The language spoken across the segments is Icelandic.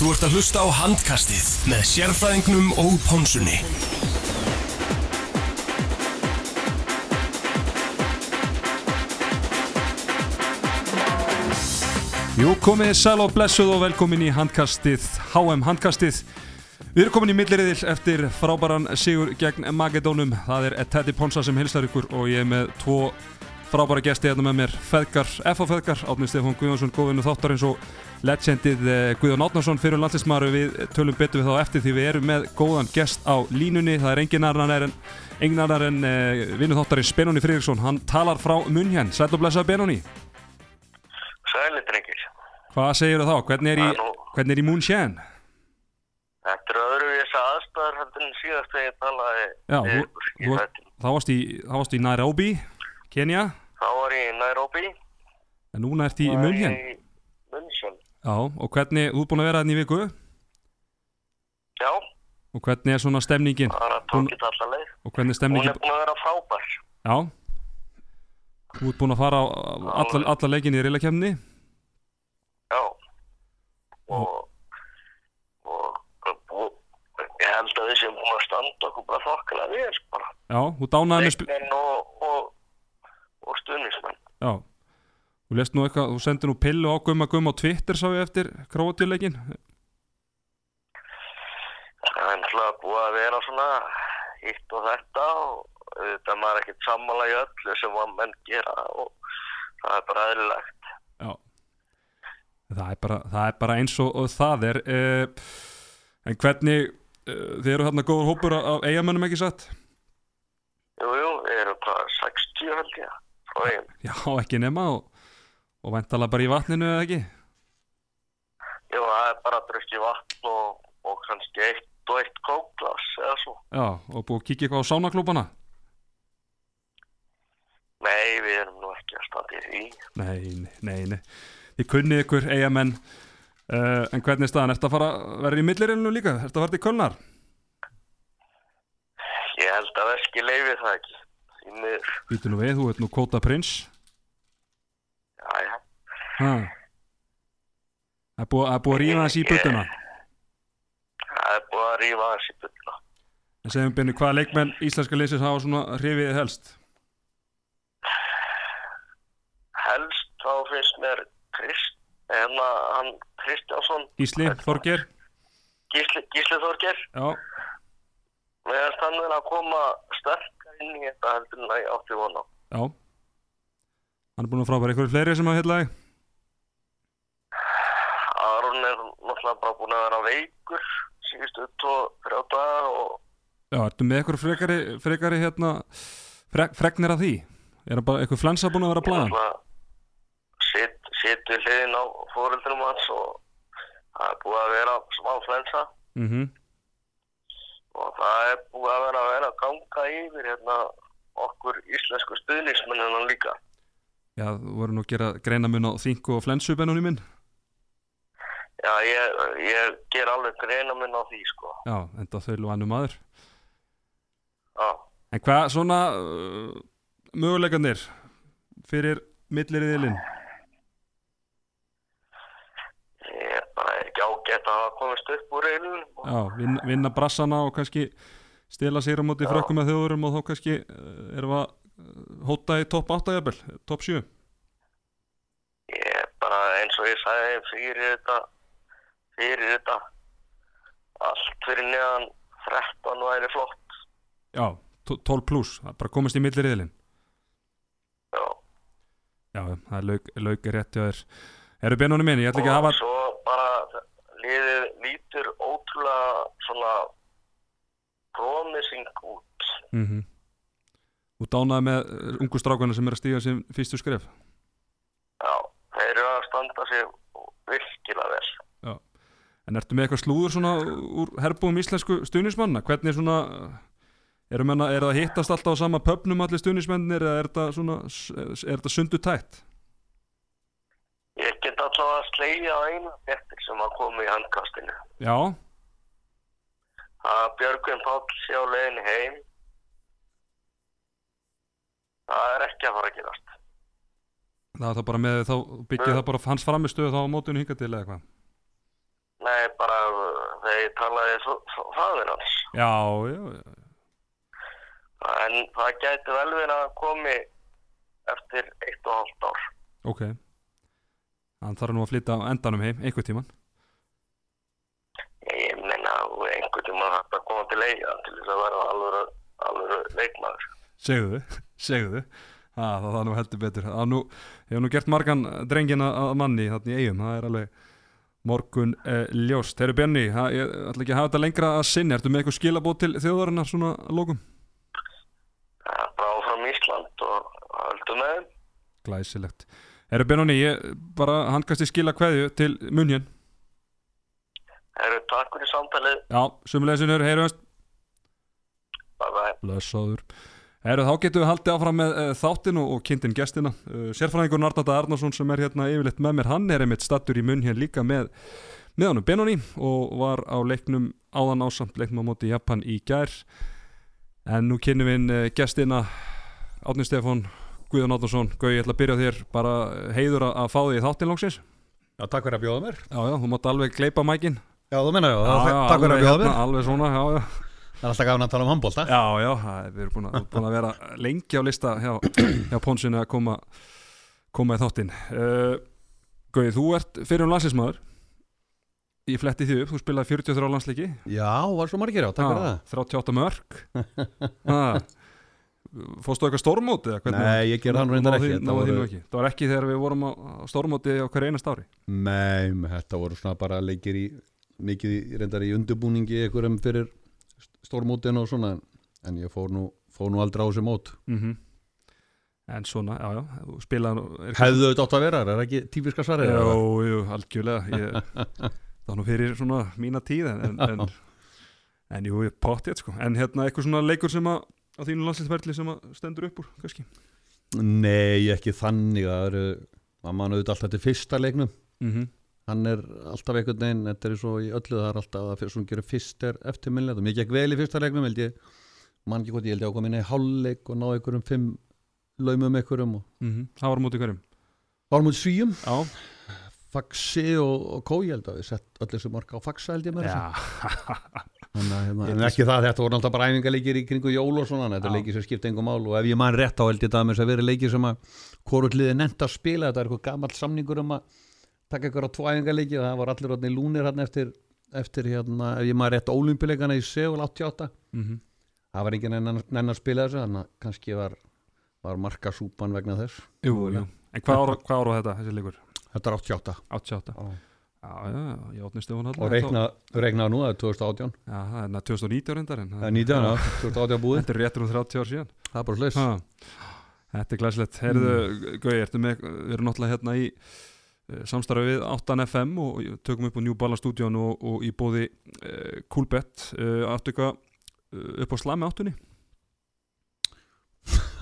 Þú ert að hlusta á handkastið með sérfræðingnum og pónsunni. Jú, komið sæl og blessuð og velkomin í handkastið, HM handkastið. Við erum komin í milliriðil eftir frábæran sigur gegn Magedónum. Það er Teddy Ponsa sem hilsar ykkur og ég er með tvo frábæra gesti hérna með mér. Feðgar, FA Feðgar, Átni Stefán Guðjónsson, góðinu þáttarins og legendið eh, Guðjón Átnarsson fyrir landlismaru. Við tölum betur við þá eftir því við erum með góðan gest á línunni. Það er engin annar en, en uh, vinnu þáttarins Benóni Friðriksson. Hann talar frá munn hér. Sæl og blessaði Benóni. Sæli drengir. Hvað segir þá? Hvernig er í, er hvernig er í Moonshine? Þetta er öðruvís aðstæður heldur en síðast þegar ég talaði Já, við þú, þú, þá varst í Nairobi, Kenya, Þá var ég í Nairobi. en núna ert í München. Í München. Já, og hvernig, þú ert búin að vera hérna í viku, Já, og hvernig er svona stemningin, það er að Hún- tók þetta alla leið. og hvernig er Hún stemningin, er búin að vera frábær. já, þú ert búin að fara á alla, alla leikin í reylakefni, Já. Og, og, og ég held að við séum búin að standa okkur bara þokkilega vel bara. já, þú dánaði með, sp og, stuðnismenn. já, þú lest nú eitthvað, þú sendir nú pillu á gumma gumma á Twitter, sá ég eftir króatíuleikin, Það er náttúrulega búið að vera svona hitt og þetta og þetta maður ekkert sammála í öllu sem að menn gera og það er bara eðlilegt. já, það er bara, það er bara eins og, og það er, uh, en hvernig, uh, þið eru hérna góður hópur af- eigamönnum ekki satt? Jú, jú, við erum hvað 60 held ég frá eigin. Já, ekki nema og, og vantala bara í vatninu eða ekki? Jú, það er bara að drukja vatn og, og kannski eitt og eitt kókglas eða svo. Já, og búið að kíkja eitthvað á sánaklúbana? Nei, við erum nú ekki að standa í því. Nei, nei, nei. Þið kunnið ykkur eigamenn, uh, en hvernig er staðan? Ertu að fara að vera í millirinu líka? Ertu að fara til Kölnar? Ég held að veski leifi það ekki. Því miður, Býtu nú við, þú ert nú Kóta Prins. já, já. Það er búið, að rífa þessi í buttuna. Það er búið að rífa hans í byggna. En segjum byrni, hvaða leikmenn íslenska leysins hafa svona hrifið helst? Helst þá finnst mér Krist, hérna hann Kristjánsson, Gísli, Þorger? Gísli, Gísli Þorger. Já, Meðan er að koma sterkar inn í þetta heldur en að ég átti vona. já. Hann er búin að frábæra ykkur fleiri sem hafa heitlaði? Aron er náttúrulega bara búin að vera veikur síðustu 2-3 daga og Já, ertu með ykkur frekari, frekari hérna, frek, fregnir af því? Er eitthvað flensa búin að vera að blæða? náttúrulega sit, sit við hliðin á fóreldrum hans og það er búið að vera smá flensa Mhm. Og það er búið að vera að vera að ganga yfir hérna okkur íslensku stuðnismennina líka. Já, þú voru nú að gera greina mun á þingu og flensu bennunni minn. Já, ég, ég ger alveg greina minn á því sko. Já, enda þau lúanum maður. Já. En hvað svona uh, möguleikarnir fyrir milliriðilinn? Ég er bara ekki ágætt að hafa komist upp úr reilunum. Já, vinna, vinna brassana og kannski stela sér á móti frökkum með þjóðurum og þá kannski uh, erum við að uh, hóta í topp 8 jafnvel, topp 7. Ég er bara eins og ég sagði fyrir þetta, fyrir þetta, allt fyrir neðan 13 væri flott. Já, to- 12 pluss, það er bara komist í milliriðilinn. Já. Já, það er lauk, lauk er rétt hjá þér. Eru benunum minni, ég ætla ekki að Og hafa... svo bara liðið lítur ótrúlega svona promising út. Mm -hmm. Og dánaði með uh, ungu strákana sem er að stíga sem fyrstu skref. Já, þeir eru að standa sig virkilega vel. Já. En ertu með eitthvað slúður svona úr herbúum íslensku stuðnismanna? Hvernig svona, eru menna, er það að hittast alltaf á sama pöpnum allir stuðnismennir eða er þetta svona, er þetta sundu tætt? Get allavega að slegja á einu bettir sem að koma í handkastinu. Já, að Björgvin Páll sé á leiðin heim það er ekki að fara að gerast það er það bara með þá byggja það bara hans framistöðu þá á mótinu hinga til eða eitthvað Nei, bara uh, þegar talaði fáður hans. Já, já, já. En það gæti vel verið að komi eftir eitt og hálft ár. Ok. Hann þarf nú að flytta á endanum heim, einhver tíman. Ég menna að einhvern tíma hægt að koma til eiga til þess að vera alvöru, alvöru leikmaður. Segðu þið, segðu þið. Það, það nú heldur betur. Það nú, hefur nú gert margan drengina að manni þarna í eigum. Það er alveg morgun eh, ljóst. Þeir eru Benny, ég ætla ekki að hafa þetta lengra að sinni. Ertu með eitthvað skilabót til þjóðarinnar svona að lókum? Það er bara áfram Ísland og haldum með. Glæsilegt. Eru Benny, ég bara handkast í skila kveðju til munjén. Herru, takk fyrir samtalið. Já, sumuleginur, heyrjumst. Bye bye. Blessaður. Heru, þá getum við haldið áfram með uh, þáttin og, og kynntin gestina. Uh, sérfræðingur Narnata Arnarsson sem er hérna yfirleitt með mér, hann er einmitt stattur í munn hér líka með, með honum Benoni og var á leiknum áðan ásamt leiknum á móti Japan í gær. En nú kynnum við uh, gestina Átni Stefán Guðjón Átnarsson. Guði, ég ætla að byrja á þér bara heiður að, fá því í þáttin langsins. Já, takk fyrir að bjóða mér. Já, já, þú mátt alveg gleipa mækin. Já, þú menna já, Já, já, takk fyrir að bjóða hérna, mér. Alveg svona, já, já. Það er alltaf gafin að tala um handbólta. Já, já, við erum búin að, búin að vera lengi á lista hjá, hjá Pónsinu að koma, koma í þáttinn. Uh, Gauði, þú ert fyrir um landsinsmaður. Ég fletti því upp, þú spilaði 43 landsleiki. Já, var svo margir já, takk fyrir það. 38 mörg. Ha, Fórstu eitthvað hvernig? Nei, ég gerði það nú reyndar ekki. Þetta voru- ekki. Það var ekki þegar við vorum á stórmóti á hverju einast ári. Nei, þetta voru svona bara leikir í, mikið í- reyndar í undirbúningi einhverjum fyrir stórmótin og svona, en ég fór nú, fór nú aldrei á þessi mót. Mm En svona, já, já, Hefðu þetta átt að vera, er það ekki típiska svarið? Jú, jú, algjörlega ég, Það var nú fyrir svona mína tíð en, en, en, en jú, ég pottið sko En hérna eitthvað svona leikur sem að á þínu landsliðsverðli sem stendur upp úr kannski? Nei, ekki þannig, það eru, mann auðvitað alltaf til fyrsta leiknum. mm -hmm. Hann er alltaf einhvern veginn, þetta er svo í öllu, það er alltaf að svona gerir fyrst er eftirminnilegt og mér gekk vel í fyrsta leiknum, held ég, mann ekki hvort ég held ég ákvað minni í hálfleik og ná einhverjum fimm laumum einhverjum og Það var móti hverjum? Varum út svíum, Já, faxi og, og kó, ég held að við sett öll þessu marka á faxa held ég með já, Þannig hérna, en ekki það, þetta voru alltaf bara æfingarleikir í kringu jól og svona, þetta er leikir sem skipta engum mál og ef ég man rétt á held ég það með þess að vera leikir sem að hvort liði nefnt að spila, þetta er eitthvað gamall samningur um að taka ykkur á tvo æfingarleiki og það var allir orðinni lúnir hann eftir, eftir hérna, ef ég man rétt ólimpileikana í Seúl 88, mm það var enginn enn að spila þessu, þannig að kannski var, var markasúpan vegna þess. Jú, En hvað ára þetta, þessi leikur? Þetta er 88 88 Já. Já, já, já, ég átnist Stefán og reikna, reikna nú, er 2018 Já, það er na- 2019 reyndar en það er 19, já, 2018 búið. Þetta er réttur um 30 ár síðan. Það er bara Ha. Þetta er glæslegt Herðu, Gauði, ertu með, við erum náttúrulega hérna í uh, samstarfi við 8FM og tökum upp á New Balance stúdíun og, og í bóði uh, Coolbet. Uh, áttu eitthvað uh, upp á slami áttunni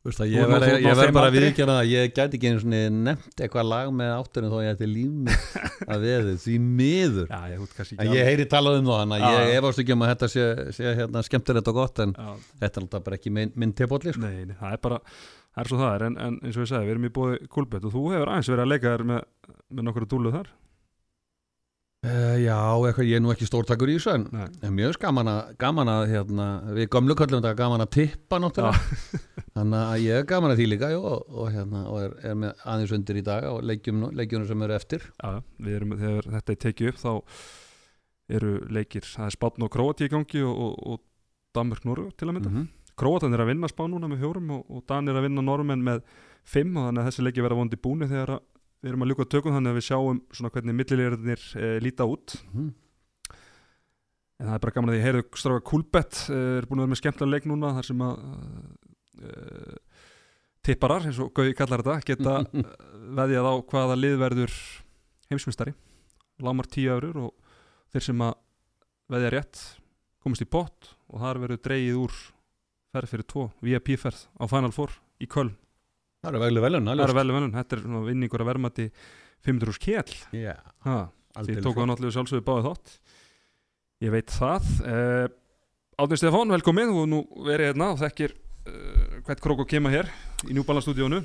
Þú ég verð bara að viðkjana að ég gæti ekki einu svona nefnt eitthvað lag með áttunum þó ég ætti líf að veði því miður. Já, ég en ég heyri talað um það þannig að ég efast ekki um að þetta sé, sé hérna, skemmtilegt og gott en Já, þetta er alltaf bara ekki minn, minn tepolli sko. nei, það er bara það er svo það er, en, en eins og ég sagði, við erum í bóði Coolbet og þú hefur aðeins verið að leika þér með, með nokkru dúlu þar. Uh, Já, eitthvað, ég er nú ekki stórtakur í þessu en, mjög gaman að, gaman að hérna, við gömlu köllum þetta gaman að tippa náttúrulega þannig að ég er gaman að því líka jú, og, og, hérna, og er, er með aðeins undir í dag og leikjum sem eru eftir Já, erum, þegar þetta er tekið upp þá eru leikir, það er Spátn og Króati í gangi og, og, og Danmörk Norgu til að mynda -hmm. Króatan er að vinna Spán núna með fjórum og, og Dan er að vinna Normen með fimm og þannig að þessi leiki verða vondi búni þegar við erum að ljúka tökum þannig að við sjáum svona hvernig millilirðinir e, líta út Mhm. en það er bara gaman að því heyrðu stráka Kulbett e, er búin að vera með skemmtilega leik núna þar sem að e, tipparar eins og Gauði kallar þetta geta eh, veðjað á hvaða lið verður heimsmystari lámar tíu eurur og þeir sem að veðja rétt komast í pott og þar verður dreigið úr ferð fyrir tvo, VIP ferð á Final Four í Köln, Það eru veglu velun það er vel velun þetta er vinningur að verðmati 500 skell Já, ha, því tók það náttúrulega sjálfsögðu báði þátt. Ég veit það. Uh, Átni Stefán, velkomin þú nú verið hérna og þekkir uh, hvert krók og kema hér í New Balance stúdíónu.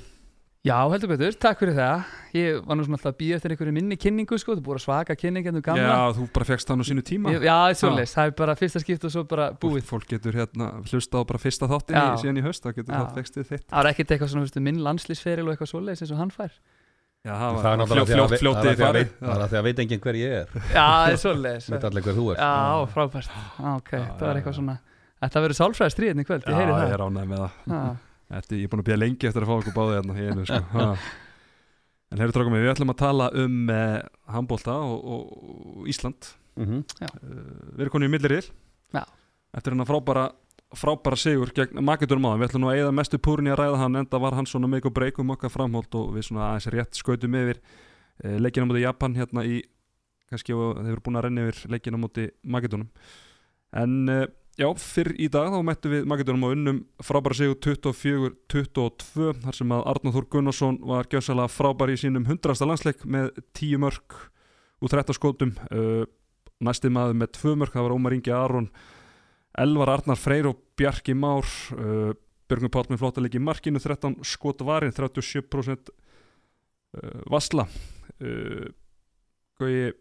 Já, heldur betur, takk fyrir það. Ég var nú svona alltaf að býja eftir einhverju minni kynningu sko, þú búið að svaka kynning en þú gamla. Já, þú bara fegst hann á sínu tíma. Ég, Já, það er svolítið, það er bara fyrsta skipt og svo bara búið. Fólk, fólk getur hérna hlusta á bara fyrsta þáttin Já. í, síðan í höst, það getur það fegstið þitt. Það er ekkert eitthvað svona, veistu, minn landslýsferil og eitthvað svoleiðis eins og hann fær. Já, Það er var náttúrulega fljótt, því að- fljótt, það er að er því að veit enginn hver ég er. Já, Já, Já, Já, já, já. Þetta verður sálfræði stríðin í kvöld, ég heyri Já, það ég er ánægð með það Já. Eftir, Ég er búin að býja lengi eftir að fá okkur báði hérna í einu sko. Ha. En heyrðu trókum við, við ætlum að tala um eh, handbólta og, og, og Ísland Mhm. uh, Við erum konið í milliril Já. Eftir hennar frábæra frábæra sigur gegn Makedónum áðan við ætlum nú að eða mestu púrin í að ræða hann enda var hann svona make og break um okkar framhóld og við svona aðeins rétt skautum yfir uh, leikina mútið Japan hérna í kannski og já, fyrr í dag þá mættum við Makedónum og unnum frábæra sigur 24-22 þar sem að Arnóð Þór Gunnarsson var gjössalega frábær í sínum 100. landsleik með 10 mörg úr 13 skótum uh, næsti maður með 2 mörg, það var Ómar Ingi Aron Elvar Arnar Freyr og Bjarki Már. Uh, Björgum Páll með flotta leik í markinu 13 skot varin, 37% uh, vasla uh, Gauði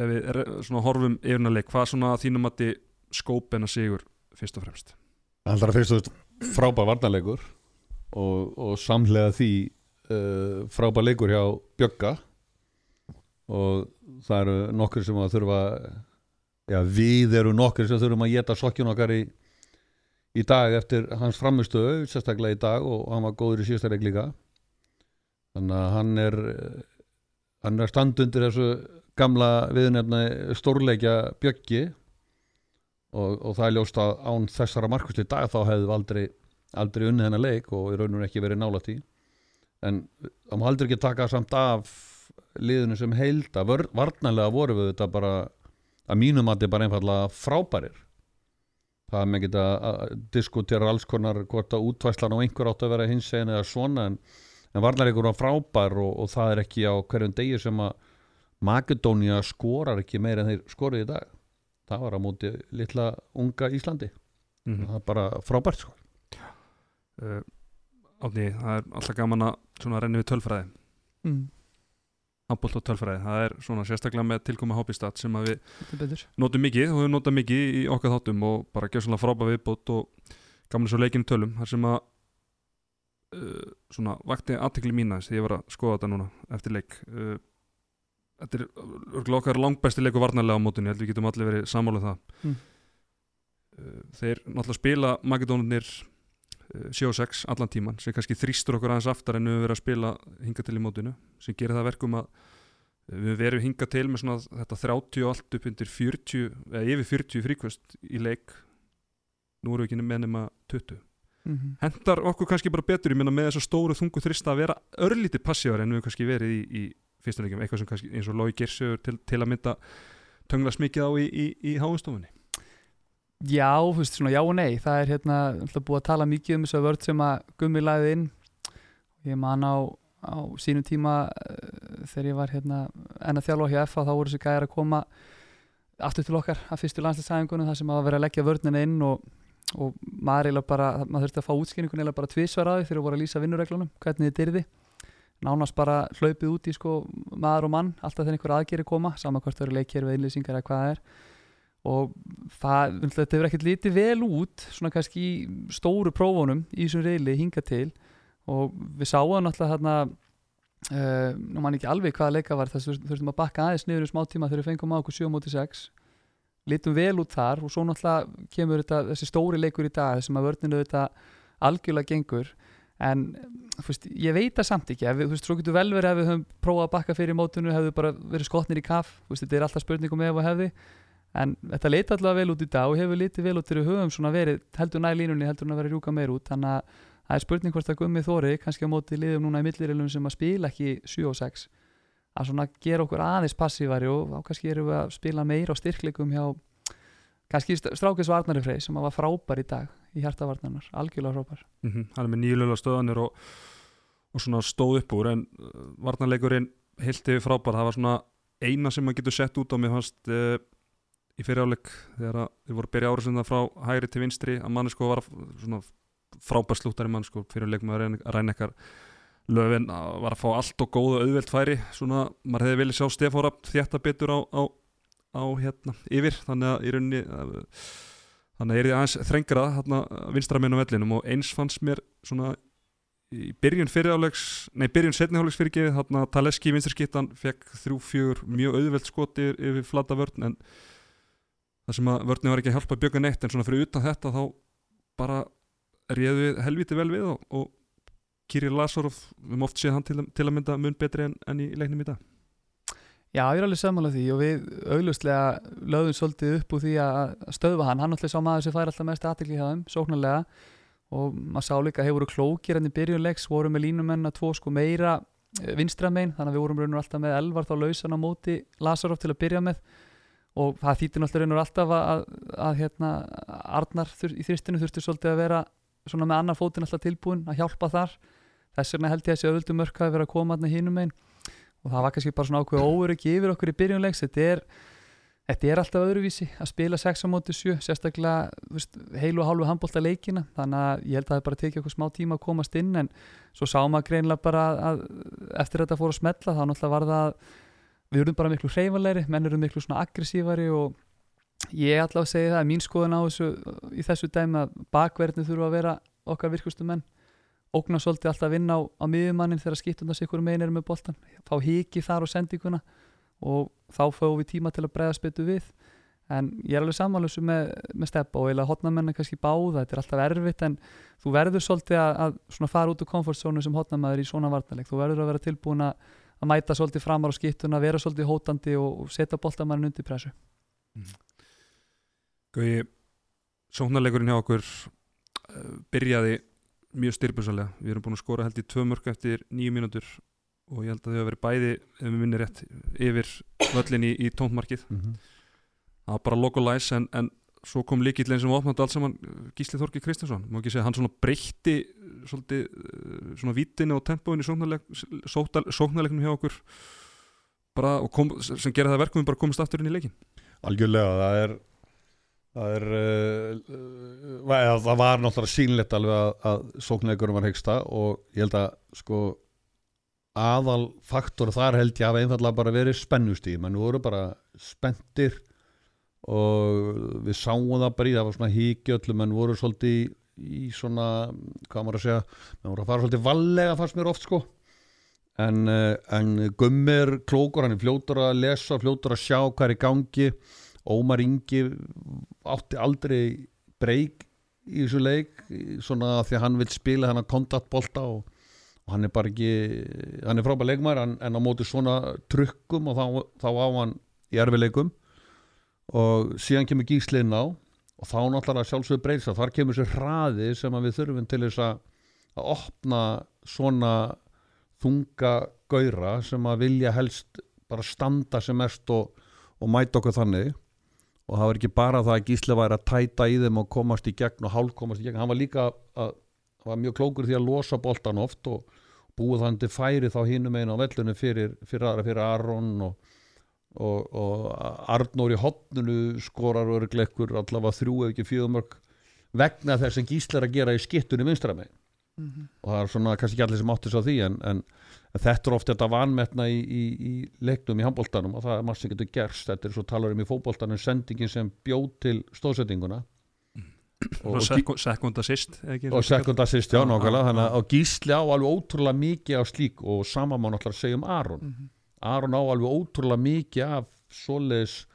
ef við svona horfum yfirna leik, hvað svona þínum að þið skóp en að sigur fyrst og fremst? Allra fyrst og fremst frábær varnarleikur og, og samlega því uh, frábær leikur hjá Bjögga og það eru nokkur sem að þurfa já, við eru nokkur sem þurfum að geta sokkjun okkar í, í dag eftir hans framistöðu, sérstaklega í dag og hann var góður í síðasta leik líka. Þannig að hann er eh, hann er standundir þessu gamla viðnefna stórleikja Bjöggi og, og það er ljóst að án þessara markvist í dag þá hefðu aldrei, aldrei unnið hennar leik og í raunum ekki verið nálægt í en það má aldrei ekki taka samt af liðinu sem heilda Vör, varnarlega voru við þetta bara að mínum að þetta bara einfallega frábærir. Það er með geta að diskutera alls konar hvort að útvæslan á einhver átt að vera hins eða svona en, en varnarleikur var frábær og, og það er ekki á hverjum degi sem að Makedónia skorar ekki meira en þeir skorið í dag. Það var á móti litla unga Íslandi. Mm það er bara frábært sko. Uh, Átni, það er alltaf gaman að renni við tölfræði. Mm, handbólt og tölfræði, það er svona sérstaklega með tilkoma hobbystat sem að við notum mikið og við notum mikið í okkar þáttum og bara gjör svona frábæð viðbót og gaman svo leikinu tölum. Þar sem að uh, svona vakti aðtekli mína þegar ég var að skoða þetta núna eftir leik uh, þetta er okkar langbæsti leiku varnarlega á mótunni, ég held við getum allir verið sammáluð það Mm. þeir náttúrulega spila Makedónunir uh, 7-6 allan tíman sem kannski þrýstur okkur aðeins aftar en við höfum verið að spila hinga til í mótinu sem gerir það að verkum að við verum hingað til með svona þetta 30 og allt upp undir 40 eða yfir 40 fríkvöst í leik nú erum við ekki með nema 20 mm -hmm. hendar okkur kannski bara betur ég meina með þessa stóru þungu þrista að vera örlítið passívar en við kannski verið í, í fyrsta leikum, eitthvað sem kannski eins og Lói Gersögur til, til að mynda töngla smikið á í, í, í háinstofunni Já, þú veist, svona já og nei. Það er hérna, alltaf búið að tala mikið um þess að vörð sem að gummi lagði inn. Ég man á, á sínum tíma uh, þegar ég var hérna enn að þjálfa hjá FA þá voru þessi gæjar að koma aftur til okkar að fyrstu landslætsæfingunum þar sem að vera að leggja vörnina inn og, og maður bara, maður þurfti að fá útskynningun eiginlega bara tvisvar á því þegar voru að lýsa vinnureglunum hvernig þið dyrði nánast bara hlaupið út í sko maður og mann alltaf þegar einhver aðgeri koma saman hvort þau eru leikir við einlýsingar eða hvað það er. Og það, þetta hefur ekkert litið vel út svona kannski stóru prófunum í þessum reyli hinga til. Og við sáum náttúrulega þarna uh, nú man ekki alveg hvaða leika var þess að þurftum að bakka aðeins niður um smá tíma þegar við fengum á okkur 7 móti 6 litum vel út þar og svo náttúrulega kemur þetta, þessi stóri leikur í dag þessum að vörninu þetta algjörlega gengur en veist, ég veit það samt ekki. Ef þú veist, svo getur vel verið ef við höfum prófað að bakka fyrir mótinu, hefðu bara verið skotnir í kaff þú veist, þetta er alltaf spurningum ef og hefði. En þetta leita allavega vel út í dag og hefur litið vel út þegar við höfum svona verið heldur nær línunni, heldur hann að vera rjúka meir út. Þannig að það er spurning hvort að Gummi Þóri kannski á móti liðum núna í millirilum sem að spila ekki 7 og 6 að svona gera okkur aðeins passívari og kannski erum við að spila meira á styrkleikum hjá kannski Strákis Varnari Frey sem var frábær í dag í hjartavarnarnar, algjörlega frábær mm -hmm. hann er með nýjulega stöðanir og, og svona stóð upp úr en uh, varnarleikurinn heilt yfir frábær það var svona eina sem maður getur sett út á mér fannst uh, í fyriráleik þegar þið voru að byrja árið sem það frá hægri til vinstri að manni sko var svona frábær slúttari mann sko, fyrir leikum að ræna ekkar löfin var að fá allt og góðu auðvelt færi svona, maður hefði viljað sjá Stefóra þjætta betur á, á, á hérna, yfir, þannig að í rauninni þannig að er ég aðeins þrengrað hérna vinstramenn á vellinum og eins fannst mér svona í byrjun fyrirálegs, nei byrjun setnihálegs fyrirgefið, þarna Taleski vinsturskittan fekk þrjú fjögur mjög auðvelt skoti yfir, flata vörn en það sem að vörni var ekki að hjálpa að bjöka neitt en svona fyrir utan þetta þá bara réðu helviti vel við og, og Kirill Lazarov, við oft séð hann til, til að mynda mun betri en, en í leiknum í dag Já, ég er alveg samanlega því og við auglustlega lögum svolítið upp úr því að stöðva hann, hann alltaf sá maður sem fær alltaf mest aðtikli hjá þeim, sóknarlega. Og maður sá líka hefur voru klókir enn í byrjunleiks, voru með línumenn að tvo sko meira eh, vinstramein, þannig að við vorum raun og alltaf með elvar þá lausan á móti Lazarov til að byrja með. Og það þýttir náttúrulega raun og alltaf að, að, að hérna, Arnar í þristinu þurfti svolítið að vera svona með annar fótinn alltaf tilbúin að hjálpa þar. Þess vegna held ég að þessi öðvöldu mörk hafi verið að koma aðna hínum einn og það var kannski bara svona ákveð óöryggi yfir okkur í byrjunleiks þetta er Þetta er alltaf öðruvísi að spila 6 á móti 7, sérstaklega veist, heilu og hálfu handbólta leikina. Þannig að ég held að það bara tekið okkur smá tíma að komast inn en svo sá maður greinlega bara að eftir þetta fór að smetla þá náttúrulega var það við erum bara miklu hreyfalegri, menn eru miklu svona aggressívari og ég alltaf að segja það, mín skoðun á þessu í þessu dæmi að bakverðinu þurfa að vera okkar virkustu menn ógna svolítið alltaf að vinna á, á miðjumannin þegar skiptundast ykkur megin eru með boltan fá híki þar og sendinguna og þá fáum við tíma til að bregðast betur við. En ég er alveg samanlösu með, með steppa og eiginlega hotnamenn er kannski báða, þetta er alltaf erfitt en þú verður svolítið að, að fara út úr komfortzónu sem hotnamæður í svona vartaleg þú verður að vera tilbúin að mæta svolítið framar á skiptuna, vera svolítið hótandi og, og setja boltamærin undir pressu. Mm. Gauði sóknarleikurinn hjá okkur uh, byrjaði mjög styrpursalega, við erum búin að skora held í tvö mörg eftir nýju mínútur og ég held að þau hafa verið bæði ef við minnir rétt yfir völlin í, í tóntmarkið mm -hmm. það var bara localize en, en svo kom líkillin sem opnandi alls saman Gísli Þorki Kristinsson, má ekki segja hann svona breytti svolítið svona vítinu og tempóinu sóknarleiknum hjá okkur. Bara, kom, sem gera það verkum við bara komast aftur inn í leikin Algjörlega, það er það er uh, það var náttúrulega sínlegt alveg að, að sóknarleikurum var hegsta og ég held að sko aðal faktor þar held ég að einfallega bara verið spennustíð menn voru bara spenntir og við sáum það bara í það var svona híkjöldlu menn voru svolítið í svona hvað maður að segja menn voru að fara svolítið vallega fannst mér oft sko. En, eh, en gummir klókur hann er fljótur að lesa fljótur að sjá hvað er í gangi Ómar Ingi átti aldrei breyk í þessu leik svona því að hann vil spila hann að kontaktbolta og og hann er bara ekki hann er frábæð leikmær en, en á móti svona trukkum og þá, þá á hann í erfileikum og síðan kemur gíslinn á og þá náttúrulega sjálfsögur breysa þar kemur sér hraði sem við þurfum til þess að, að opna svona þunga gauðra sem að vilja helst bara standa sem mest og, og mæta okkur þannig og það var ekki bara það að gísli væri að tæta í þeim og komast í gegn og hálf komast í gegn hann var líka að, var mjög klókur því að losa boltan oft og búið þannig til færi þá hínum einu á vellunum fyrir, fyrir aðra, fyrir Aron og, og, og Arnóri hotnunu skorar örgleikur allavega þrjú ef ekki fjögumörk vegna þess sem gíslar að gera í skittunni vinstrami mm -hmm. og það er svona kannski ekki allir sem áttis á því en, en þetta er ofta þetta vanmetna í, í, í leiknum í handbóltanum og það er maður sem getur gerst. Þetta er svo talar um í fókbóltanum sendingin sem bjóð til stóðsettinguna og sekund assist og sekund assist, já nákvæmlega. þannig að Gísli á alveg ótrúlega mikið af slík og sama má náttúrulega segja um Aron. Mm -hmm. Aron á alveg ótrúlega mikið af svoleiðis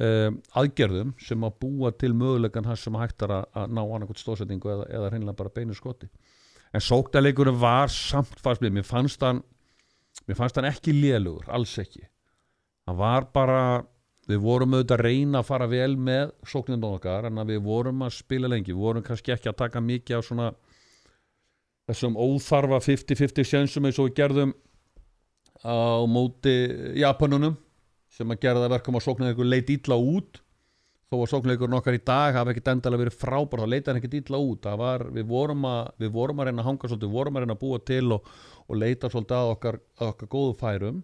um, aðgerðum sem að búa til mögulegan hans sem hægtar að, að ná annarkot stóðsettingu eða, eða hreinlega bara beinu skoti en sóknarleikurinn var samt fast mér fannst hann mér fannst hann ekki lélugur, alls ekki. Hann var bara við vorum auðvitað að reyna að fara vel með sóknindun okkar en við vorum að spila lengi, við vorum kannski ekki að taka mikið á svona þessum óþarfa 50-50 sjönsum eins og við gerðum á móti Japanunum sem að gera það verkum að sóknindun leit ítla út þó að sóknleikurinn okkar í dag hafa ekkert endalega verið frábár þá leita hann ekkert ítla út. Var, við, vorum að, við vorum að reyna að hanga svolítið við vorum að reyna að búa til og, og leita svolítið að okkar, að okkar góðu færum.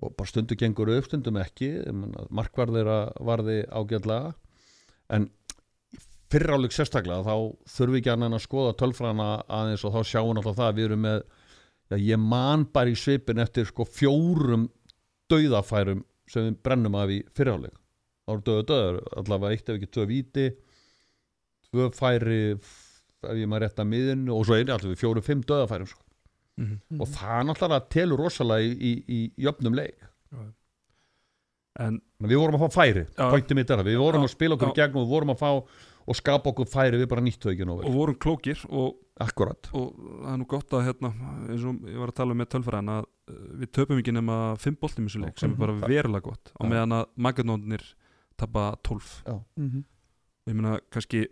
Og bara stundu gengur upp, stundum ekki. Markvarðir varði ágjörlega en fyrráleik sérstaklega þá þurfum við ekki annað en að skoða tölfræðina aðeins og þá sjáum við alltaf það að við erum með já, ég man bara í svipin eftir sko fjórum dauðafærum sem við brennum af í fyrráleik þá eru döðu döður, allavega eitt ef ekki tvö víti tvö færi ef ég maður rétt að miðinu og svo einu allavega fjórum, fimm döðafærum sko. Mhm. og það náttúrulega telur rosalega í, í, í jöfnum leik en við vorum að fá færi, pointið mitt er það við vorum Já. að spila okkur í Já. gegn og við vorum að fá og skapa okkur færi, við bara nýttu ekki og vorum klókir og, akkurat og það er nú gott að hérna, eins og ég var að tala um með tölfræðan að uh, við töpum ekki nema fimm boltum í þessu leik sem er bara verulega gott á Já. meðan að Magadónir tapa 12 Mhm. og ég meina kannski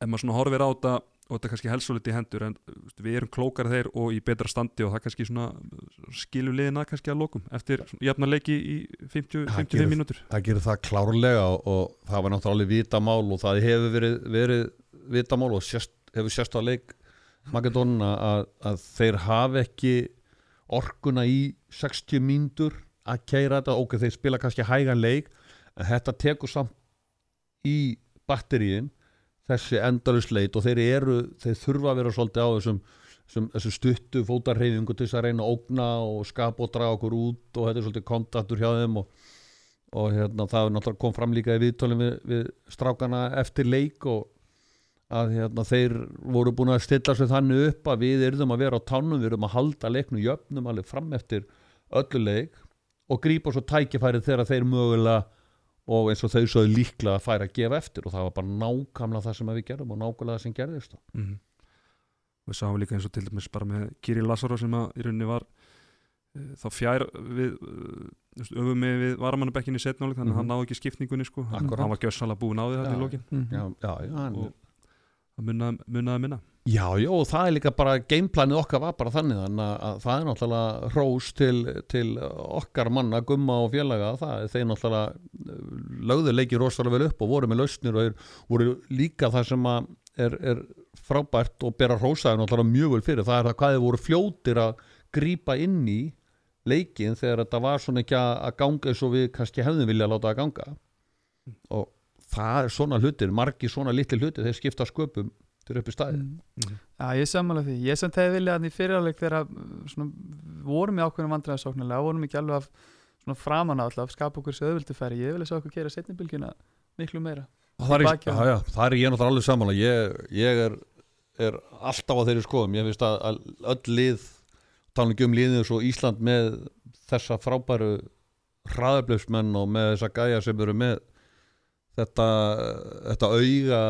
ef maður svona horfir á þetta og þetta kannski helst svo litið í hendur en þú veist, við erum klókar þeir og í betra standi og það kannski svona skilur liðina kannski að lokum eftir jafna leiki í 50, Það 55 gerir- mínútur. það gerir það klárlega og, og það var náttúrulega alveg vitamál og það hefur verið, verið vitamál og sérst, hefur sérst á leik Magadónuna að, að þeir hafi ekki orkuna í 60 mínútur að keira þetta, ok, þeir spila kannski hægan leik, en þetta tekur samt í batteríin þessi endalust og þeir eru, þeir þurfa að vera svolítið á þessum, þessum, þessum stuttu fótarreyfingu til þess að reyna að ógna og skapa og draga okkur út og þetta er svolítið kontaktur hjá þeim og og hérna, það er náttúrulega kom fram líka í viðtölum við, við strákana eftir leik og að hérna, þeir voru búin að stilla sig þannig upp að við erum að vera á tánum, við erum að halda leiknum jöfnum alveg fram eftir öllu leik og grípa svo tækifærið þegar þeir mögulega og eins og þau svo líklega að færa að gefa eftir og það var bara nákvæmlega það sem við gerðum og nákvæmlega það sem gerðist mm -hmm. við sáum líka eins og til dæmis bara með Kiri Lazaro sem að í rauninni var uh, þá fjær við uh, öfum með við varamannabekkin í setnáleik þannig að Mhm. hann náði ekki skipningunni sko hann, hann var gjössalega búin á því þetta í Já. lokin Mhm. já, já, já, hann, og það munnaði, munnaði minna. Já, já, og það er líka bara gameplanið okkar var bara þannig þannig að, að það er náttúrulega hrós til, til okkar manna, gumma og félaga það er þeir náttúrulega eh, lögðu leikið rosalega vel upp og voru með lausnir og er, voru líka það sem er, er frábært og bera hrósaði náttúrulega mjög vel fyrir, það er það hvað þeir voru fljótir að grípa inn í leikin þegar þetta var svona ekki að ganga eins og við kannski hefðum vilja að láta að ganga. Og það er svona hlutir, margi svona litli hlutir þeir skipta sköpum til upp í staði Mhm. Já, ég sammála því. Ég samt hefði viljað þannig fyrirháleik þegar svona, vorum í ákveðinu vandræðasóknarlega, vorum ekki alveg að svona framan á alltaf, skapa okkur sér auðvildu færi. Ég vilja sjá okkur gera setnibilgjuna miklu meira. það er, já, já, það er ég náttúrulega alveg saman ég, ég er, er alltaf á þeirri skoðum ég finnst að, að öll lið tala ekki um liðið svo Ísland með þessa frábæru hraðablöfsmenn og með þessa gæja sem eru með þetta, þetta auga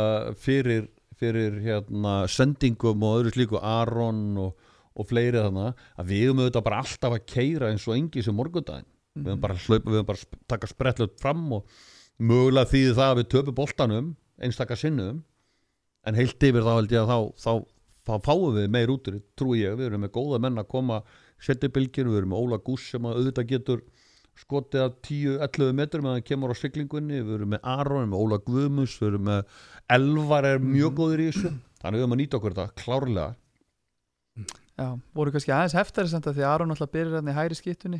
fyrir, fyrir hérna, sendingum og öðru slíku Aron og, og fleiri þannig að við höfum auðvitað bara alltaf að keira eins og engi sem morgundaginn. Við höfum bara að hlaupa, við höfum bara taka sprettlut fram og mögulega þýði það að við töpum boltanum einstakar sinnum en heilt yfir þá held ég að þá, þá, þá fáum við meir út því, trúi ég. Við erum með góða menn að koma setja bylginu, við erum með Óla Gúss sem að auðvitað getur skotið að 10-11 metrum meðan hann kemur á siglingunni við erum með Aron, með Óla Guðmus við erum með Elvar er mjög góður í þessu þannig við höfum að nýta okkur þetta klárlega Já, voru kannski aðeins heftari samt að því að Aron alltaf byrjar hann í hæri skiptunni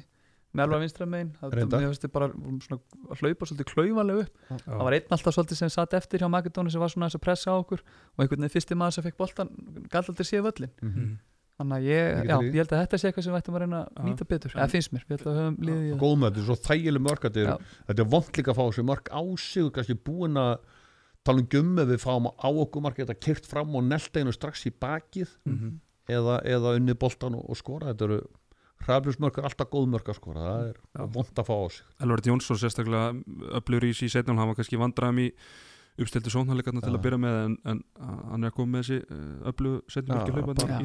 með alvar vinstra megin. Það Reyndar. mér finnst þið bara svona að hlaupa svolítið klaufalega upp. Það var einn alltaf svolítið sem satt eftir hjá Makedóni sem var svona aðeins að pressa á okkur og einhvern veginn fyrsti maður sem fekk boltan galt aldrei séð völlin. Mhm. Þannig að ég, já, ég held að þetta sé eitthvað sem við ættum að reyna að nýta betur. Það finnst mér, við ætlum að höfum liðið góð með þetta, svo þægileg mörg þetta er, þetta er vond líka að fá þessu mörg á sig og kannski búin að tala um gummi við fáum á okkur marg þetta kyrt fram og nelteginu strax í bakið Mhm. eða, eða unni boltan og, og skora þetta eru hraðbjörnsmörg er alltaf góð mörg að skora. Það er vond að fá á sig. Elvard Jónsson sérstaklega öflur í sí setnum, hann var kannski vandraðum í uppstiltu sónhæleikarna til að byrja með en, en hann er að koma með þessi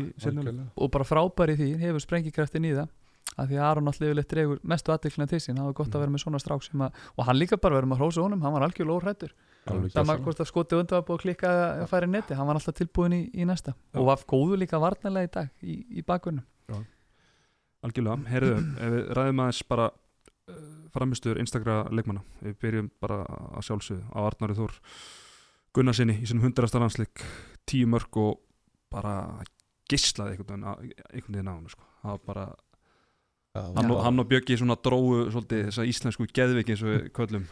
í setnum algjörlega. og bara frábær í því, hefur sprengikraftin í það af því að Aron alltaf yfirleitt dregur mestu aðdeklina til sín, það var gott að vera með svona strák sem að, og hann líka bara verið með hrósa honum, hann var algjörlega óhrættur Alveg sama gjörsamlega. hvort að skoti undan var búið að klikka að færa í neti, hann var alltaf tilbúin í, í næsta. Já. og var góður líka varnarlega í dag í, í bakgrunum algjörlega, heyrðu, ef við ræðum aðeins bara framistur einstakra leikmanna, við byrjum bara að sjálfsögðu á Arnari Þór Gunnarsinni í sinni hundrasta landsleik. Tíu mörg og bara gislaði einhvern veginn á- hann sko. það var bara, Já, hann, og, hann og svona dróu svolítið þessa íslensku geðviki eins og við köllum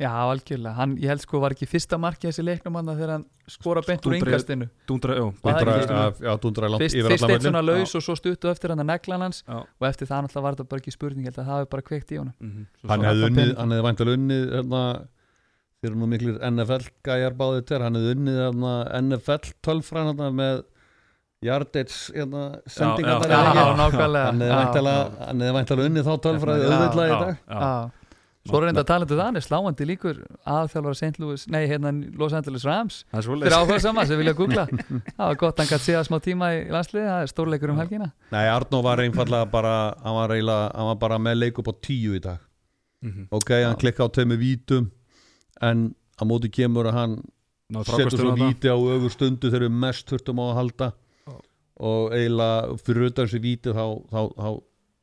Já, algjörlega, hann, ég held sko var ekki fyrsta marki þessi leiknum hann þegar hann skora beint úr yngastinu Dúndra, já, Dúndra, já, dúndra langt Fyrst, yfir fyrst eitt svona laus og svo stuttu eftir hann að neglan hans já. og eftir það náttúrulega var þetta bara ekki spurning ég held að það hefði bara kveikt í honum. Mhm, svo hann hefði unnið, hann hefði væntalega unnið hérna, þeir eru nú miklir NFL gæjar báðið til, hann hefði unnið hérna, NFL tölfræn hérna, með Jardits hérna, sendingar já, Já, já, já. nákvæmlega. hann hefði væntalega unnið þá tölfræði Já, auðvitað í já, dag. já. já. Svo er reynda talandu það, hann er sláandi líkur aðþjálfara St. Louis, nei hérna Los Angeles Rams er fyrir áhuga sama sem vilja googla það var gott, hann gæti séða smá tíma í landsliði það er stórleikur um helgina Nei, Arnó var einfallega bara hann var, eiginlega, hann var bara með leik upp á tíu í dag Mhm. ok, hann klikka á tveimur vítum en á móti kemur að hann Náðu setur svo þarna. víti á öfur stundu þegar við mest þurftum á að halda Já. og eiginlega fyrir utan þessi víti þá, þá, þá,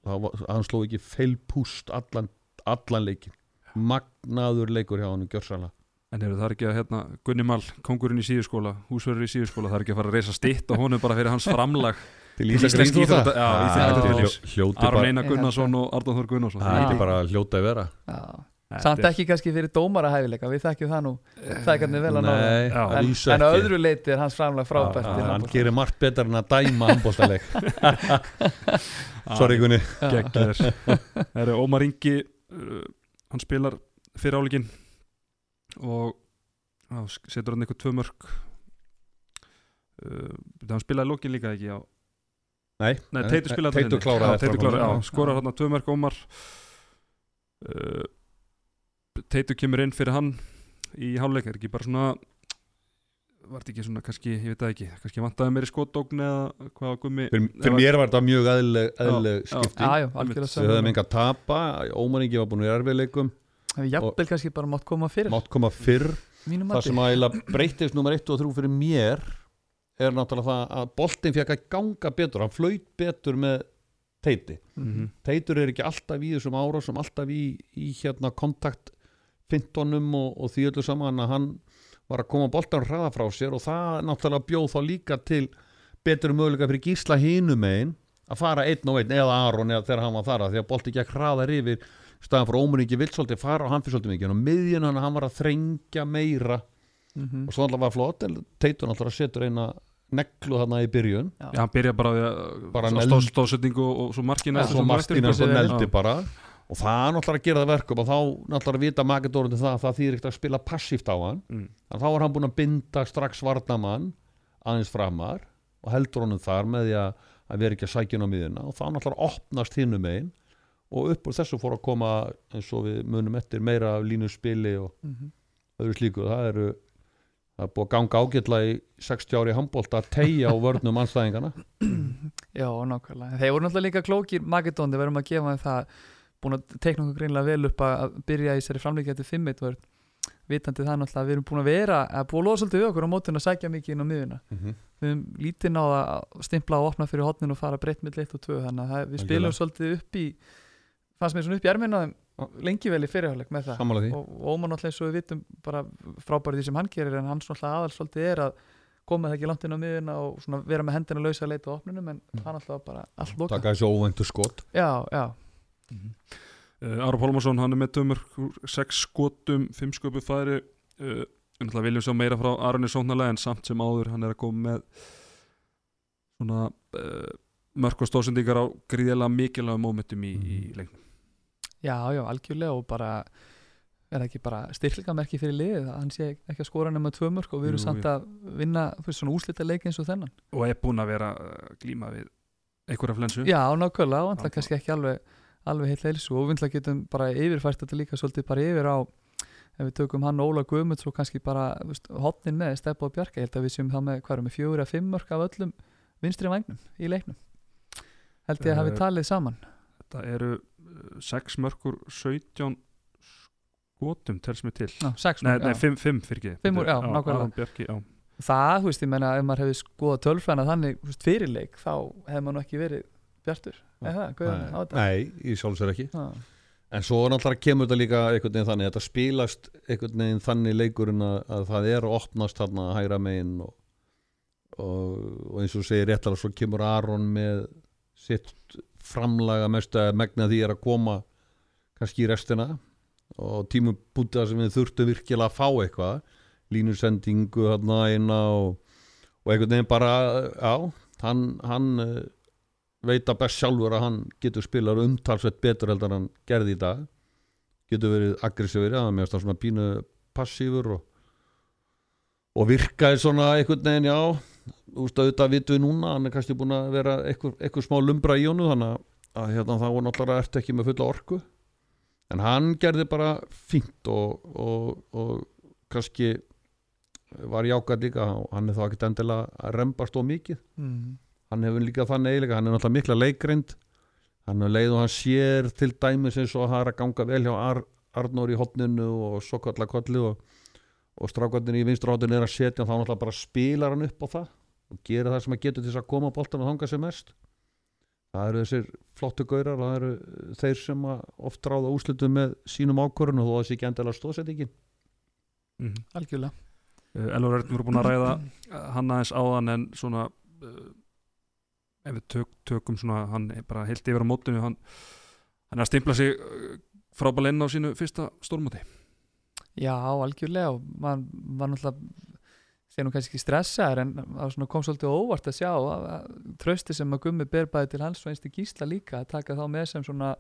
þá, hann sló ekki feilpúst allan, allan leikin magnaður leikur hjá hann gjörsanlega En eru það er ekki að hérna, Gunni Mall, kongurinn í síðuskóla, húsverður í síðuskóla, það er ekki að fara að reysa stitt og honum bara fyrir hans framlag? Til Ah, hljóti Aron bara Einar Gunnarsson og Arnóð Þór Gunnarsson. Það er bara hljóti að vera. Samt er- ekki kannski fyrir dómarahæfileika við þekkjum það nú. Það er hvernig vel að að en, en að ekki. öðru leiti er hans framlag frábært Já, til hann handbolta. gerir margt betur en að dæma handbóltaleik sorry Gunni. Ómar Ingi uh, hann spilar fyrir áleikin og á, setur hann eitthvað tvö mörg uh, hann spilaði lókin líka ekki? Á Nei, Nei, Teitur spilaði Teitur kláraði hann. skorar hann tvö mörg Ómar. Uh, Teitur kemur inn fyrir hann í háluleik, er ekki bara svona var þetta ekki svona kannski, ég veit það ekki kannski vantaði meiri skotdókn eða hvað gummi Fyrir, fyrir mér var þetta mjög eðlileg, eðlileg já. skipti Já, já, algjörlega Við höfum enga að tapa, Ómaringi var búin í erfiðleikum Hefur jafnvel kannski bara mátt koma fyrir Mátt koma fyrr. Mínum Það sem að breytist nummer 1 og 3 fyrir mér er náttúrulega það að boltinn fekk að ganga betur. Hann flaut betur með teiti. Mhm. Teitur er ekki alltaf í þessum ára sem alltaf í, í hérna kontakt fintonum og, og því öllu saman að hann var að koma boltan hraða frá sér og það náttúrulega bjóð þá líka til betur möguleika fyrir gísla hinum einn að fara einn og einn eða Aron eða þegar hann var þar að því að bolti gekk hraðar yfir staðan fyrir ómuningi vill svolítið fara og hann fyrir svolítið mikið og miðjun hann, hann var að þrengja meira Mhm. og svo alltaf var flott en Teitur náttúrulega setur eina neglu þarna í byrjun Já, hann byrja bara að Bara stóðsetningu og, og svo markina og svo Martína svo Já. neldi bara og það náttúrulega að gera það verkum og þá náttúrulega að vita Magidórun til það að það þýðir ekkert að spila passíft á hann mm. en þá var hann búin að binda strax varnamann aðeins framar og heldur honum þar með því að, vera ekki að sækja hann á miðina og þá náttúrulega opnast hinnum einn og upp úr þessu fór að koma eins og við munum eftir meira línu spili og Mhm. öðru slíku það eru það er búið að ganga ágætla í 60 ári handbólt að tegja á vörnum anstæðingana Já, nákvæmlega. Þeir voru náttúrulega líka klókir Magedón, við verðum að gefa það búin að teikna okkur greinlega vel upp að byrja í sér framleiki eftir 5-1 vörn. Vitandi það náttúrulega að við erum búin að vera að búin að loða svolítið við okkur á mótun að sækja mikið inn á miðuna. Við höfum lítið náða að stimpla og opna fyrir hotnin og fara breytt með 1 og 2 þannig að við spilum svolítið upp í fannst mér svona upp í erminna lengi vel í fyrirháleik með það. Og, og Ómar náttúrulega eins og við vitum bara frábærið því sem hann gerir en hann svona aðal svolítið er að koma það ekki langt inn á miðuna og vera með hendina lausa að leita á opnunum en Mm. hann alltaf bara allt loka taka þessu óvæntu skot. Já, já, uh, Ára Pálmarsson, hann er með tömur 6 skotum, 5 sköpu færi. Uh, við náttúrulega viljum sjá meira frá Aroni Sóknarlega en samt sem áður hann er að koma með svona mörg og stóðsendingar á gríðilega mikilvægum mómentum í, í leiknum. Já, já, algjörlega og bara er það ekki bara styrklingamerki fyrir liðið að hann sé ekki að skora nema tvö mörg og við erum samt að vinna veist, svona úslita leik eins og þennan? Og er búinn að vera glíma við einhverja flensu. Já, nákvæmlega, og alltaf kannski ekki alveg alveg heilt heilsu og við náttúrulega getum bara yfirfært þetta líka svolítið bara yfir á ef við tökum hann Óla Guðmunds og kannski bara hotnin með Steppa og Bjarka ég held að við séum það með, við, fjögur að fimm mörg af öllum vinstri vagnum í leiknum? Held ég að hafi Eh, talið saman. þetta eru 6 mörgur 17 skotum tels mig til. Ná, nei, mörg, nei já. 5 fimm fyrir ekki. Fimm úr- já, nákvæmlega. Það, þú veist, ég menna ef maður hefði skoðað tölfræna þannig veist, fyrirleik, þá hefði maður ekki verið bjartur, eða þetta? Nei, í sjálfsvegar ekki. Já. en svo náttúrulega kemur þetta líka einhvern veginn þannig þetta spilast einhvern veginn þannig leikurinn að, að það er að opnast þarna hægra megin og, og, og eins og segir réttar að svo kemur Aron með sitt framlaga mest að megna því er að koma kannski í restina og tímum bútið sem við þurftum virkilega að fá eitthvað línusendingu þarna eina og, og einhvern veginn bara já, hann, hann veit að best sjálfur að hann getur spilað umtalsveit betur heldur en hann gerði í dag. Getur verið aggressífur að mér finnst það svona pínu passífur og, og virkaði svona einhvern veginn já. Þú veist auðvitað vitum við núna hann er kannski búin að vera eitthvað, smá lumbra í honum þannig að- að hérna þá var náttúrulega ertu ekki með fulla orku. En hann gerði bara fínt og, og, og kannski var jákað líka. Og hann er þá ekkert endilega að rembast of mikið. Mm. Hann hefur líka þannig eiginlega, hann er náttúrulega mikla leikreind hann er leið og hann sér til dæmis eins og það er að ganga vel hjá Ar Arnór í hotninu og svo kallar kolli og, og strákvændin í vinstra hotninu er að setja þá náttúrulega bara spilar hann upp á það og gera það sem að getur til þess að koma boltan og þanga sem mest. Það eru þessir flottu gaurar það eru þeir sem að oft ráða úslitum með sínum ákvörun og þó að það sé ekki endilega stóðsettingin mm algjörlega. Uh, Elvar Örn voru búin að ræða hann aðeins áðan en svona uh, ef við tök, tökum svona hann er bara heilt yfir á mótinu hann, hann er að stimpla sig uh, frábælega inn á sínu fyrsta stórmóti. Já, algjörlega og maður var náttúrulega sé nú kannski ekki stressaður en kom svolítið óvart að sjá að, að trösti sem að gummi ber bæði til hans og einstu gísla líka að taka þá með sem svona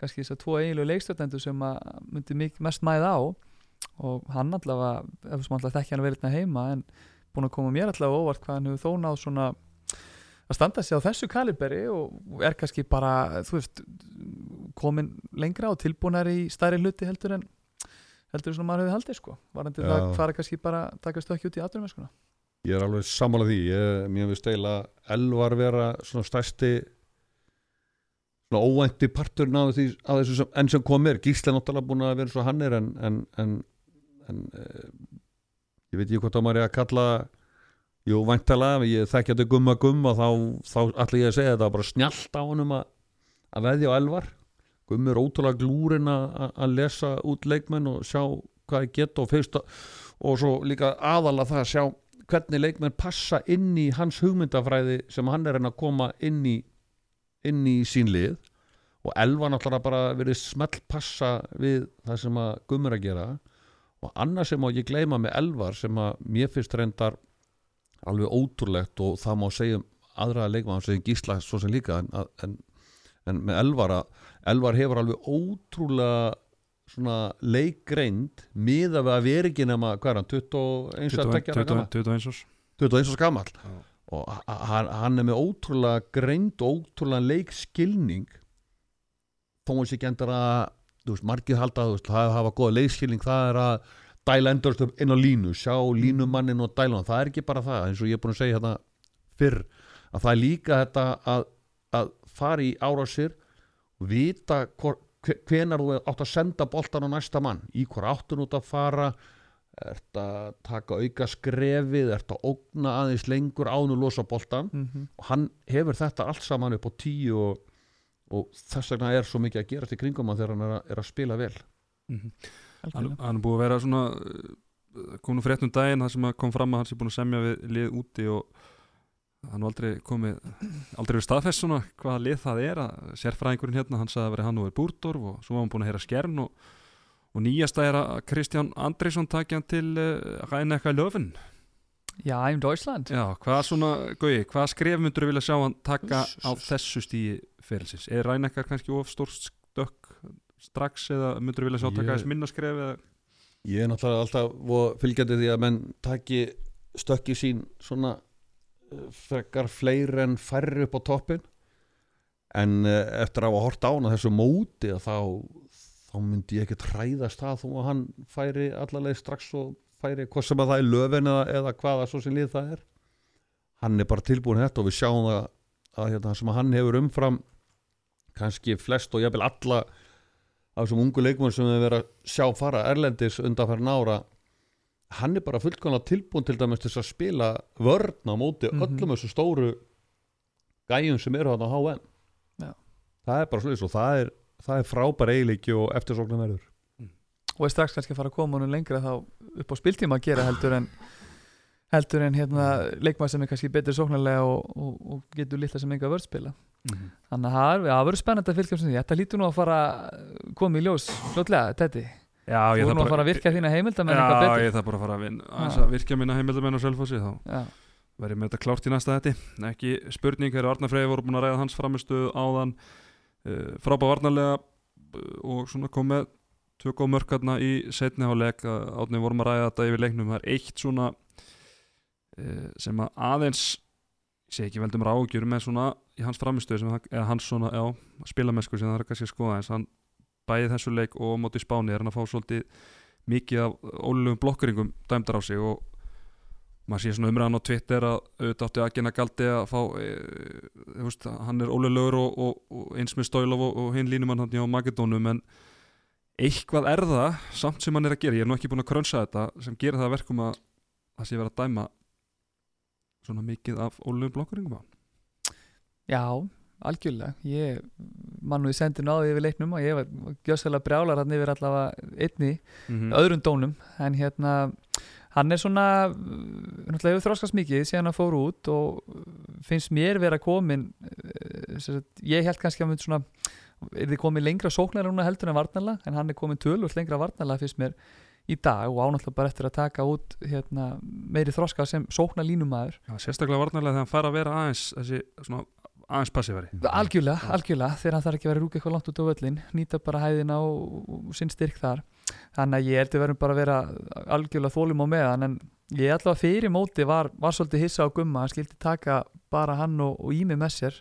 kannski þess að tvo eiginlegu leikstjórnendur sem að myndi mest mæða á. Og hann allavega, ef sem allavega þekki hann að vera hérna heima en búin að koma mér allavega óvart hvað hann hefur þó náð svona að standa sig á þessu kaliberi og er kannski bara, þú veist komin lengra og tilbúnar í stærri hluti heldur en heldur sem maður hefði haldið sko. Varandi Já. það fara kannski bara að taka stökki út í aðrumeskuna Ég er alveg sammála því, ég, mér finnst eiginlega elvar vera svona stærsti svona óvænti parturinn af, þessu sem, enn sem kom er. Gísla er náttúrulega búin að vera svo hann er en, en, en, en e, ég veit ekki hvort að maður er að kalla jú, væntalega, ég þekki að þetta gumma gumma þá, þá ætla ég að segja þetta bara snjallt á honum að, að veðja á elvar. Gummi er ótrúlega glúrin að, lesa út leikmenn og sjá hvað ég get og fyrst og svo líka aðalega það að sjá hvernig leikmenn passa inn í hans hugmyndafræði sem hann er reyna að koma inn í, inn í sín lið. Og Elva náttúrulega bara verið smelt passa við það sem að Gummur að gera. Og annað sem má ekki gleyma með Elvar sem að mér finnst reyndar alveg ótrúlegt og það má segja um aðra leikmann sem gísla svo sem líka en, en, en með Elvar að Elvar hefur alveg ótrúlega svona leikreind miða við að vera ekki nema hvað er hann, 21 að 21 tekja 21 21 árs. 21 árs gamall. Já. og ha- hann, er með ótrúlega greind og ótrúlega leikskilning. Þó hans ekki endur að þú veist, margir halda þú veist, það hafa góða leikskilning það er að dæla endurstöf inn á línu sjá línumannin og dæla hann það er ekki bara það, eins og ég er búin að segja þetta fyrr, að það er líka þetta að, að fara í árásir og vita hvor, hve- hvenær þú átt að senda boltan á næsta mann, í hver áttun út að fara ert að taka auka skrefið, ert að ógna aðeins lengur ánu losa boltan mm -hmm. og hann hefur þetta allt saman upp á tíu og, og þess vegna er svo mikið að gerast í kringum hann þegar hann er að, er að spila vel Mhm. Hann, hann er búið að vera svona uh, kom nú frétt um daginn það sem að kom fram að hann sé búin að semja við lið úti og hann var aldrei komið aldrei við staðfest svona hvaða lið það er að sérfræðingurinn hérna, hann sagði að vera hann og er Búrdorf og svo var hann búin að heyra skern og, og nýjasta er að Kristján Andrisson takja hann til uh, Ræneka Löfn Já, im Deutschland. Já, hvað svona, Gauði, hvað skref myndur vilja sjá hann taka uss, á þessu stíi ferilsins? Er Rænekar kannski of stórt stökk strax eða myndur vilja sjá taka þess minna skref eða? Ég er náttúrulega alltaf fylgjandi því að menn taki stökki sín svona eh, frekar fleiri en færri upp á toppin en eh, eftir að hafa hort á hann að þessu móti þá, þá myndi ég ekki træðast það þó að hann færi allarleið strax og færi hvað sem að það er löfin eða, eða hvaða svo sem lið það er. Hann er bara tilbúin þetta og við sjáum það að hérna, sem að hann hefur umfram kannski flest og jafnvel alla af þessum ungu leikmenn sem við verið að sjá fara erlendis undanfærin ára hann er bara fullkomlega tilbúin til dæmis til að spila vörn á móti Mhm. öllum þessu stóru gæjum sem eru þarna á HM Já. það er bara svolítið og það er, það er frábær eiginleiki og eftirsóknum verður og er strax kannski að fara að koma honum lengra þá upp á spiltíma að gera heldur en heldur en hérna leikmaður sem er kannski betur sóknarlega og, og, og getur litla sem enga vörð spila þannig að það er- verður spennandi að fylgjast með því. Þetta lítur nú að fara að koma í ljós fljótlega, þetta Já, Þú erum þarf að fara að virka þína heimildamenn Já, eitthvað betur. ég þarf bara að fara að Já. að virkja minna heimildamenn á Selfossi þá Já, verð ég með þetta klárt í næsta þetta ekki spurning, þegar Arnar Freyði voru búin að ræða hans framistu áðan. Uh, frábæð varnarlega uh, og svona kom með tvö góð mörkarna í setni háleik átni vorum að ræða þetta yfir leiknum. Það er eitt svona uh, sem að aðeins segi ekki veldum ráðgjur með svona í hans framistu eða hans svona, já, spilamesku sem það er kannski að skoða eins hann bæði þessu leik og móti spáni er hann að fá svolítið mikið af ólulegum blokkuringum dæmdar á sig og maður sé svona umræðan á Twitter að auðvitað átti að gena galdi að fá e, e, veist, hann er ólulegur og, og, og eins með Stoilov og, og hinn línumann hann hjá Makedónum en eitthvað er það samt sem hann er að gera, ég er nú ekki búin að krönsa þetta sem gerir það að verkum að það sé verið að dæma svona mikið af ólulegum blokkuringum á Já, algjörlega. Ég mann og ég sendi náði yfir leiknum og ég var gjössalega brjálar hann yfir allavega einni mm. öðrum dónum. En hérna hann er svona náttúrulega hefur þróskast mikið síðan hann fór út og finnst mér vera komin sem sagt, ég held kannski að hann svona er þið komin lengra sóknar núna heldur en varnarla en hann er komin tölvöld lengra varnarla finnst mér í dag og ánáttúrulega bara eftir að taka út hérna, meiri þroska sem sóknar línumæður sérstaklega varnarlega þegar hann fær að vera aðeins þessi svona aðeins passífari. Algjörlega, algjörlega þegar hann þarf ekki að vera rúk eitthvað langt út á völlin nýta bara hæðina og, sinn styrk þar. Þannig að ég held að verðum bara að vera algjörlega þólum á meðan en ég allavega fyrir móti var, var svolítið hissa á gumma hann skildi taka bara hann og, og ími með sér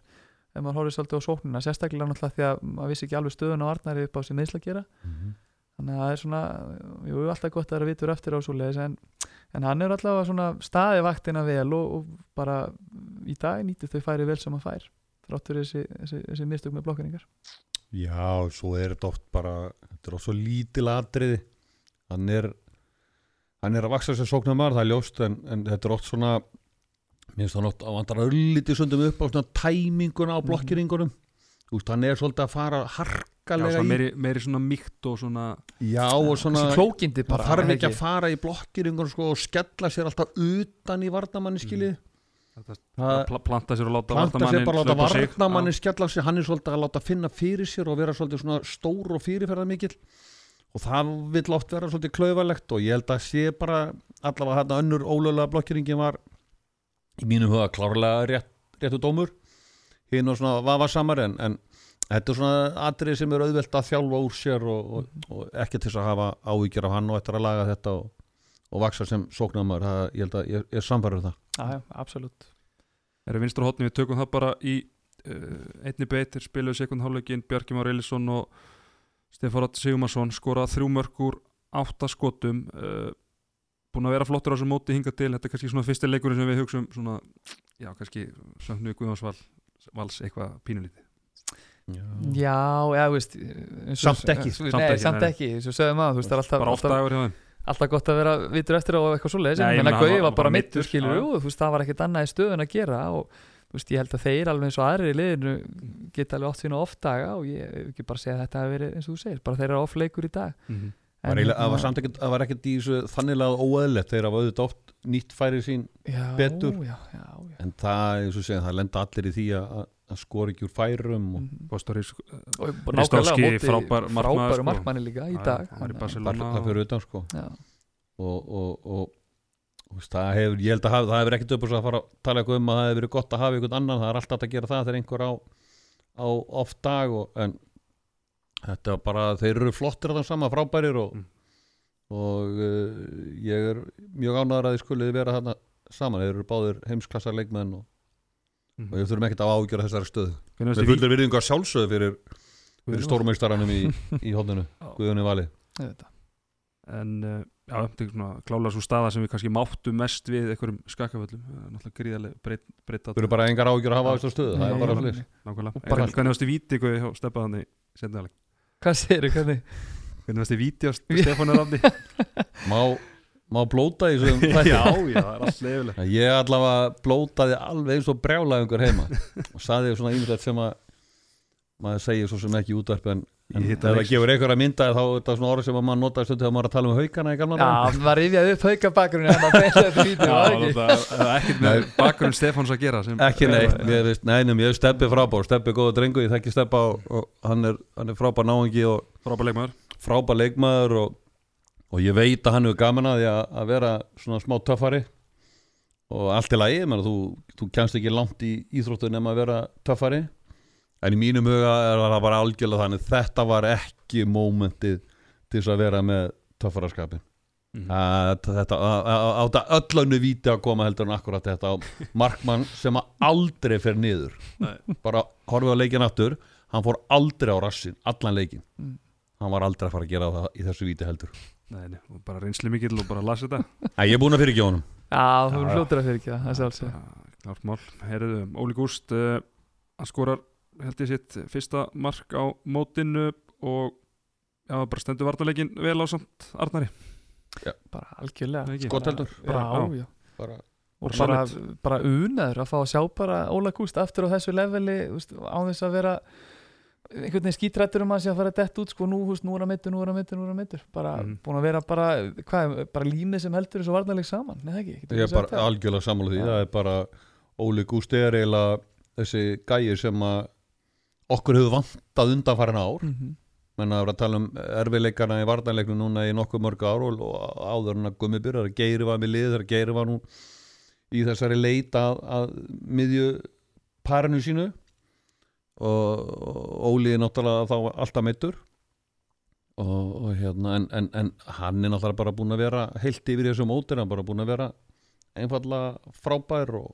ef maður horfið svolítið á sóknina sérstaklega náttúrulega því að maður vissi ekki alveg stöðun á Arnari upp á sem meðsla gera. Þannig að það er svona, jú, alltaf gott að vera vitur eftir á svoleiðis en, en hann er allavega svona staði vaktina vel og, og bara í dag nýtið þau færi vel sem hann fær þráttur þessi, þessi, þessi mistök með blokkaringar Já, svo er þetta oft bara þetta er oft svo lítil atriði. Hann er hann er að vaksa sér sóknarmar, það er ljóst en, en þetta er oft svona finnst það oft að vandra öllítið sundum upp á svona tæminguna á blokkiringunum þú veist, hann er svolítið að fara Já, harkalega svona í meiri, meiri svona mýkt og svona Já, og svona bara þarf er ekki að fara í blokkiringunum sko, og skella sér alltaf utan í varnamanni skilið það pl planta sér og láta planta sér bara að láta hlaupa sig. varnamanni skella sér, hann er svolítið að láta finna fyrir sér og vera svolítið svona stór og fyrirferðar mikill og það vill oft vera svolítið klaufalegt og ég held að sé bara allavega hann önnur ólögulega blokkiringin var í mínum huga klárlega rétt, réttu dómur. Hinn og svona vafasamar en, en þetta er svona atrið sem er auðvelt að þjálfa úr sér og, og, og ekki til þess að hafa áhyggjur af hann og eftir að laga þetta og, og vaksa sem sóknarmar, það, ég held að ég, ég samfærður það. Já, já, absolutt. Erum vinstur hótni, við tökum það bara í uh, einni beitir, spiluðu sekund hálfleikin Bjarki Már Elisson og Stefán Sigumarsson skorað þrjú mörg úr átta skotum. Uh, búin að vera flottur á þessu móti hinga til. Þetta er kannski svona fyrsti leikurinn sem við hugsaum svona, já, kannski sögnu Guðvarsval vals eitthvað pínulítið. Já, já, þú veist eins og- Samt ekki, Nei, samt samt ekki, ekki, nei. ekki, eins og sögum að þú veist, það er alltaf, bara oft alltaf, dagur hjá þeim alltaf gott að vera vitur eftir á eitthvað svo leiðis en meina, að Gauði var var bara mittur skilur og þú veist, það var ekkert annað í stöðun að gera og þú veist, ég held að þeir alveg eins og aðrir í liðinu geta alveg oft sína oft daga og ég hef ekki bara segja að þetta hafi verið eins og þú segir, bara þeir eru off leikur í dag Mhm. Það var, En eiginlega- það var hérna- samt ekkert, það var ekkert í þessu þannilega óeðlegt þegar það var auðvitað oft nýtt færi sín já, betur. já, já, já. en það, eins og segja, það lenda allir í því að, að skora ekki úr færum og Mhm. Og Ristovski, frábær markmaður, frábæru sko. markmanni líka í dag hann það, fyrir utan sko og, og, og, og það hefur, ég held að hafa, það hefur ekkert upp að fara að tala eitthvað um að það hefur verið gott að hafa einhvern annan, það er alltaf að gera það þegar einhver á, á oft dag og, en þetta er bara, þeir eru flottir að það sama frábærir og, Mm. og uh, ég er mjög ánæður að þið skulið vera þarna saman, þeir eru báðir heimsklassar leikmenn og, og við þurfum ekkert að ágjöra þessari Hvernig varstu fullir virðingu að sjálfsögðu fyrir, fyrir Guðjón? stórmeistaranum í, í hóðinu Já. Guðjóni Vali. En uh, já, þetta er svona klálega svo staða sem við kannski máttu mest við einhverjum skakaföllum er náttúrulega gríðarlega breytt breytt Þú eru bara engar ágjör að hafa á þessu stöðu Það er bara nei. nákvæmlega. Og bara- En hvernig varstu víti hvað hjá Steppa þannig setnaðaleg Hvað segirðu, hvernig? hvernig varstu víti á Stefánu Rafni Má, má blóta í þessum þætti? já, já, það er allt leifilegt Ég allavega blótaði alveg eins og brjálaði einhver heima og saði svona ímyndilegt sem að maður segir svo sem ekki útvarp en, en Í ef hita það gefur einhver að mynda þá er þetta svona orð sem að maður notaði stundu þegar maður er að tala um haukana í gamla Já, daga. maður rifjaði upp haukabakurinn en það beint þetta Já, var ekki? það það er ekkert með bakgrunn Stefáns að gera sem, ekki neitt, neinum, ég er steppi frábár steppi góða drengu, ég þekki steppa og, og hann er, hann er frábær náungi og frábær leikmaður frábær leikmaður og, og ég veit að hann hefur gaman að því að, að vera svona smá töffari. Og allt er lagi, menn, þú, þú kemst ekki langt í íþróttu nema að vera töffari. En í mínum huga er það bara algjörlega þannig þetta var ekki mómentið til þess að vera með töffaraskapin að þetta að- að- þetta öllannu víti að koma heldur en akkurat þetta á markmann sem að aldrei fer niður. Bara horfið á leikin aftur hann fór aldrei á rassin, allan leikin Mm. hann var aldrei að fara að gera það í þessu víti heldur Nei, bara reynsli mikill og bara lasi þetta. Æ, ég er búin að fyrirgefa honum. Já, þú Já, erum já. fljótur að fyrir ekki það, það er sjálfsög Já, Klart mál, heyrðu, Óli Gúst uh, hann skorar held ég sitt fyrsta mark á mótinu og já, bara stendur vartalegin vel á samt Arnari Bara algjörlega. Bara- Já, já. já bara, og Bara bara, unaður að fá að sjá bara Óla Gúst aftur á þessu leveli á þess að vera einhvern veginn skítrættur um að sé að fara dett út sko, nú, húst, nú er að mittur, nú er að mittur, nú er að mittur bara Mhm. búin að vera bara hvað, bara límið sem heldur þessu varnarleik saman Nei, það ekki, ég er bara það? algjörlega sammála því Já. það er bara Óli Gústi er eiginlega þessi gæi sem að okkur hefur vantað undanfærin ár Mhm. menn að vera að tala um erfiðleikana í varnarleiknu núna í nokkuð mörg ár og, áður en að gummi byrjar að geiri var með lið þegar geiri var nú í þessari leita að, að miðju parinu sínu og, Óli er náttúrulega þá alltaf meittur og, og hérna en, en, en hann er náttúrulega bara búin að vera heilt yfir þessu mótir, hann er bara búin að vera einfallega frábær og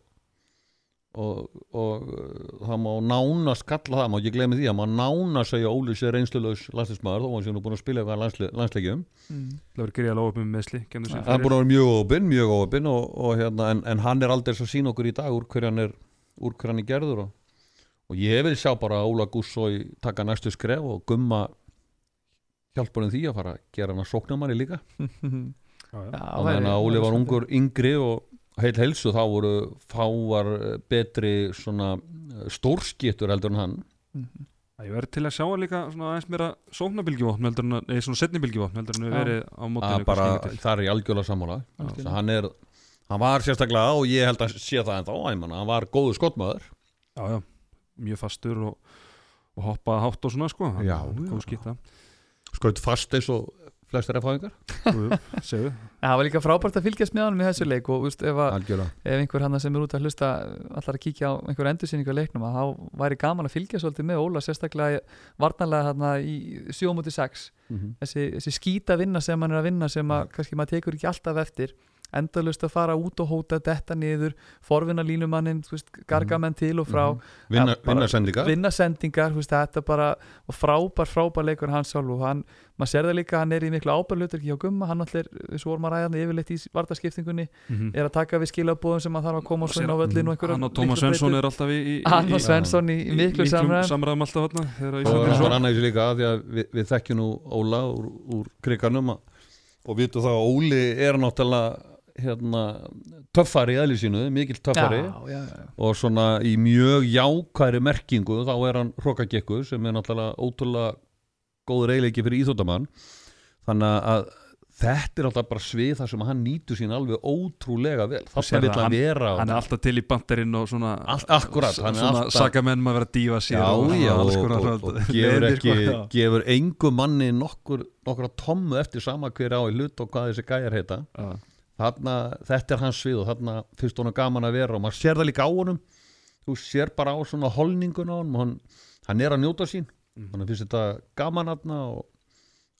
og, og uh, það má nána skalla það, má ekki glemja því að má nána segja Óli sé reynslulegs landslismæður þó hann sé nú búin að spila eitthvað landsli, landsleikjum. Mhm. Það verður greiða upp með meðsli hann er búin að vera mjög óopinn, mjög og hérna, en, en hann er aldrei að sína okkur í dag úr hverju hann er, úr hverju hann er gerður og, og ég vil sjá bara Óla Gussói taka næstu skref og gumma hjálpunum því að fara að gera hann að sókna manni líka og meðan að Óli var ungur yngri og heil helsu þá voru fáar eh, betri svona eh, stórskittur heldur en hann. Mhm. Það Ég verður til að sjá hann líka svona aðeins meira að, nei, svona setnibilgjuvopn heldur en Já. verið á skilur til. það er í algjörlega sammála. Hann er hann var sérstaklega og ég held að sé það en þá manna, hann var góður skottmaður. Já, já, mjög fastur og, og hoppaði hátt og svona sko. Já, já. skaut fast eins og flestir erfæðingar Það var líka frábært að fylgjast með hann í þessu leik og úst, ef, að, ef einhver hann sem er út að hlusta allar að kíkja á einhver endursýningu á leiknum að þá væri gaman að fylgja svolítið með Óla sérstaklega varnarlega hann í 7.6 Mhm. þessi, þessi skýta vinna sem hann er að vinna sem að kannski maður tekur ekki alltaf eftir endalust að fara út og hóta detta niður, forvinna línumannin garga menn til og frá vinna, Ja, bara vinna sendingar vinna sendingar, þú veist, þetta bara og frábær, frábær leikur hans sjálf og hann, maður sér það líka, hann er í miklu ábærlutur ekki hjá Gumma, hann allir, við svo vorum að ræða hann yfirleitt í vartaskiptingunni, Mhm. er að taka við skilabóðum sem að þarf að koma og svona á völlin og Hann og Tómas Svensson er alltaf í, í hann í- og Svensson í, í miklu samræðum samræðum alltaf þarna þegar og er í þessu líka því að við, við þekkjum nú Óla úr, úr kriganum að- og vitum það að Óli er náttúrulega hérna, töffari í eðli sínu, mikill töffari já, já, já. og svona í mjög jákværi merkingu þá er hann hrokkagekku sem er náttúrulega ótrúlega góður eiginleiki fyrir íþóttamann þannig að þetta er alltaf bara svið þar sem hann nýtur sín alveg ótrúlega vel þarna það, hann vera Hann er alltaf til í banderinn og svona akkúrat, hann er alltaf- saka menn maður vera að dífa sér já, og, já, og, og, og gefur ekki sko, já. gefur engu manni nokkur nokkra tommu eftir sama hver á í hlut og hvað þessi gæjar heita Já. Þarna, þetta er hans svið og þarna finnst honum gaman að vera og maður sér það líka á honum þú sér bara á svona holningun á honum og hann, hann er að njóta sín Mhm. þannig finnst þetta gaman aðna og,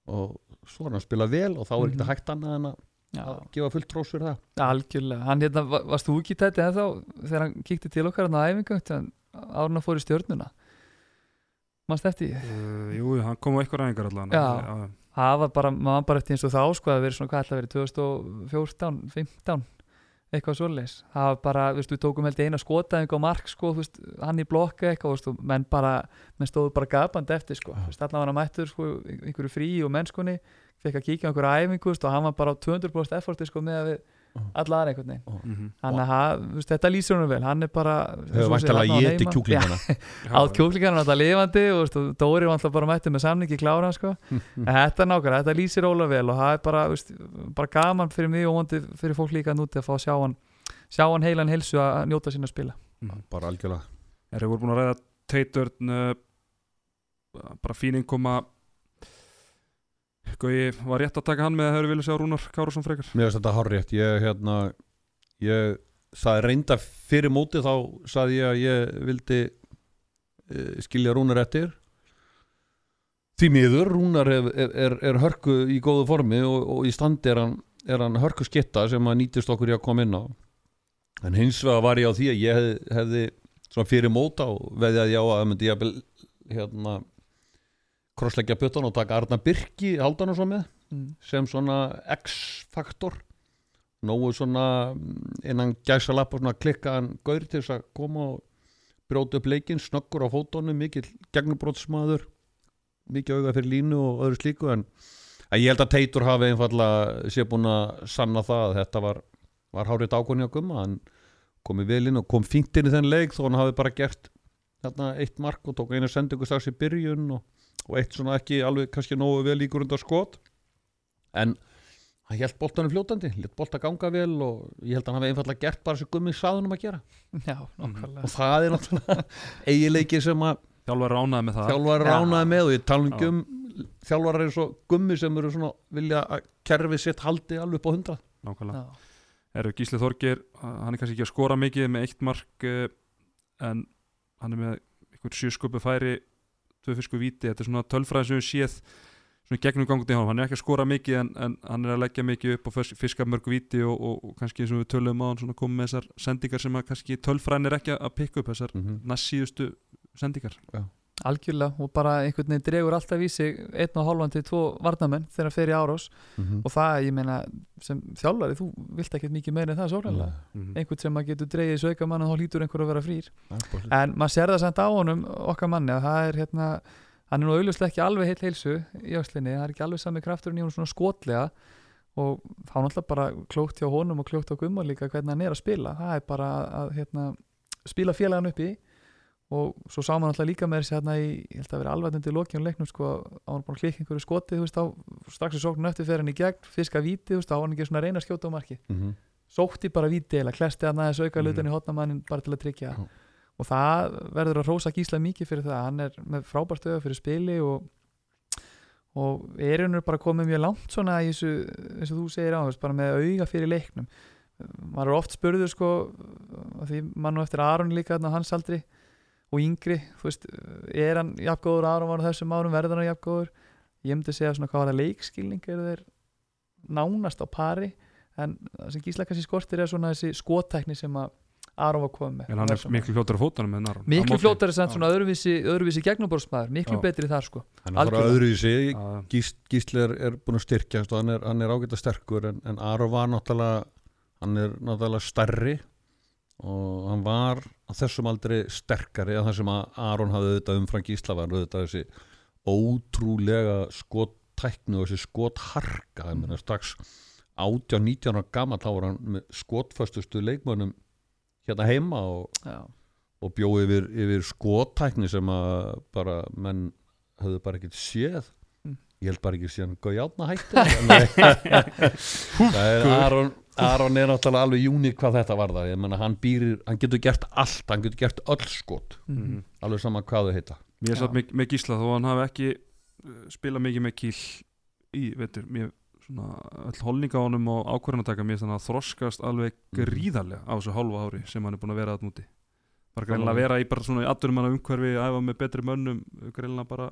og svo er hann að spila vel og þá er ekki Mhm. hægt annað en að, Já, að gefa fullt trós fyrir það algjörlega, hann hérna, va- varst þú ekki tætti en þá þegar hann kíkti til okkar hann á æfingu árun að fór í stjörnuna mannst eftir því? Uh, Jú, hann kom á eitthvað ræðingar allan Já. Það var bara, maður var bara eftir eins og þá sko að verið svona, hvað ætla að verið 2014, 15 eitthvað svoleiðis. Það var bara, þú veist, við tókum held eina skotaðing á mark sko, þú veist, hann í blokka eitthvað, þú veist, menn bara menn stóðu bara gapandi eftir sko, þú veist, allan var hann mættur sko, einhverju frí og mennskunni fekk að kíkja einhverju æfingu, þú veist, og hann var bara á 200% efforti sko með að við alla aðra einhvern veginn. Mhm. Þannig að ha- þú veist, þetta lýsir honum vel, hann er bara hefur væntalega getið kjúklingana. Á kjúklingarna alltaf lifandi og, veist, og Dóri var alltaf bara mættið með samningi klára sko. en þetta er nákvæmlega, þetta lýsir Óla vel og það er bara, veist, bara gaman fyrir mig og vondi fyrir fólk líka núti að fá að sjá hann sjá hann heilan heilsu að njóta sín að spila bara algjörlega. Erum við búin að ræða Teitörn uh, bara fín innkoma Gauði, var rétt að taka hann með að höfðu vilja sjá Rúnar Kárasson frekar? Mér finnst þetta hárrétt. Ég, hérna, ég sagði reynda fyrir móti þá sagði ég að ég vildi uh, skilja Rúnar eftir. Því miður Rúnar er, er, er, hörku í góðu formi og, og í standi er hann, hann hörku skitta sem að nýtist okkur í að koma inn á. En hins vegar var ég á því að ég hefði, hefði fyrir móta og veði að ég á að það myndi ég að hérna krossleggja puttan og taka Arna Birki haldan og svo með mm. sem svona X-faktor nógu svona mm, innan gæsa lapp og svona klikkaðan gaur til þess að koma og bróta upp leikinn, snöggur á fótónu mikill gegnubrótsmaður mikið auga fyrir línu og öðru slíku en að ég held að Teitur hafi einfallega sé búin að sanna það að þetta var, var hárið ákonni á gumma hann komið vel inn og kom fínt inn í þenn leik þó hann hafi bara gert þarna eitt mark og tók einu sendingu strax í byrjun og, og eitt svona ekki alveg kannski nógu vel líkur undan skot. En hann held boltanum fljótandi, held bolta ganga vel og ég held að hann hafi einfallega gert bara sem gummi saðunum að gera. Já, nákvæmlega. Og það er náttúrulega eigileiki sem að Þjálfar ránaði með það. þjálfar Já. ránaði með og ég tala um gum þjálfar eins og gummi sem eru svona vilja að kerfi sitt haldi alveg upp á hundra Nákvæmlega. Eru Gísli Þorgir, hann er kannski ekki að skora mikið með eitt mark eh, en hann er með einhver sjösköpu færi tvö fisku víti, þetta er svona tölfræði sem við séð svona gegnum gangut í hann hann er ekki að skora mikið en, en hann er að leggja mikið upp og fiska mörg víti og, og, og kannski eins og við tölum á hann svona komið með þessar sendingar sem að kannski tölfræðin er ekki að pikka upp þessar mm -hmm. næst síðustu sendingar Algjörlega og bara einhvern veginn dregur alltaf í sig einn og hálfan til tvo varnamenn þegar hann fer í árás. Mhm. og það, ég meina, sem þjálfari þú vilt ekkert mikið meira en það sórlega mm einhvern sem að getur dreigið auka mann og þá hlýtur einhver að vera frýr. -hmm. en maður sér það samt á honum okkar manni að það er hérna hann er nú auðvitað ekki alveg heill heilsu í öxlinni, það er ekki alveg sami krafturinn í hún svona skotlega. Og þá náttúrulega bara klókt hjá honum og klókt á gumma líka hvernig hann er að spila. Það er bara að, hérna, spila félagan upp í og svo sá maður náttúrulega líka með þessi hérna í, ég held að vera alveg undir lokjum leiknum sko, á hann bara klikk einhverju skotið veist, á, strax í sóknum eftir fer hann í gegn fiska víti, þú veist, á hann ekki svona að reyna að skjóta á marki Mhm. sótti bara víti eða klesti hann aðeins auka Mhm. hlutin í hotnamannin bara til að tryggja Já. og það verður að rósa gísla mikið fyrir það hann er með frábært auða fyrir spili og, og er hann bara komið mjög langt svona eins og þú segir á bara með auga fyrir leiknum maður er oft spurður sko því mann og eftir Aron líka þarna á hans aldri og yngri þú veist, er hann jafngóður Aron var á þessum árum verður hann jafngóður ég myndi segja svona hvað var það leikskilning eru þeir nánast á pari en það sem gísla kannski skortir er svona þessi skotækni sem að Aron var komið með. En hann er miklu fljótur á fótunum með Aron. Miklu fljótari sem Já. svona öðruvísi, öðruvísi gegnumborðsmaður, miklu Já. betri þar sko. Hann er bara Algjörlega. öðru í sig Já, Gís, Gísli er, er búin að styrkjast og hann er, hann er ágæta sterkur en, en Aron var náttúrulega hann er náttúrulega stærri og hann var á þessum aldrei sterkari að það sem að Aron hafði auðvitað umfram Gísla var auðvitað þessi ótrúlega skottæknu og þessi skotharka mm. menna, strax 18-19 ára gammal þá var hann með skotföstustu leikmönnum hérna heima og og bjóð yfir, yfir skotækni sem að bara menn höfðu bara ekkert séð Mm. ég held bara ekki síðan góð játna hætti Nei. það er Aron Aron er náttúrulega alveg júnik hvað þetta var það ég menna hann býrir, hann getur gert allt hann getur gert öll skot. Mhm. alveg saman hvað þau heita. Mér er satt með, með Gísla þó að hann hafi ekki uh, spilað mikið með kýl í, veitur, mér svona öll holninga á honum og ákvarðanataka mér þannig að þroskast alveg Mhm. gríðarlega á þessu hálfa ári sem hann er búin að vera að núti bara greinlega að vera í bara svona í atvinnum hann umhverfi æfa með betri mönnum greinlega bara,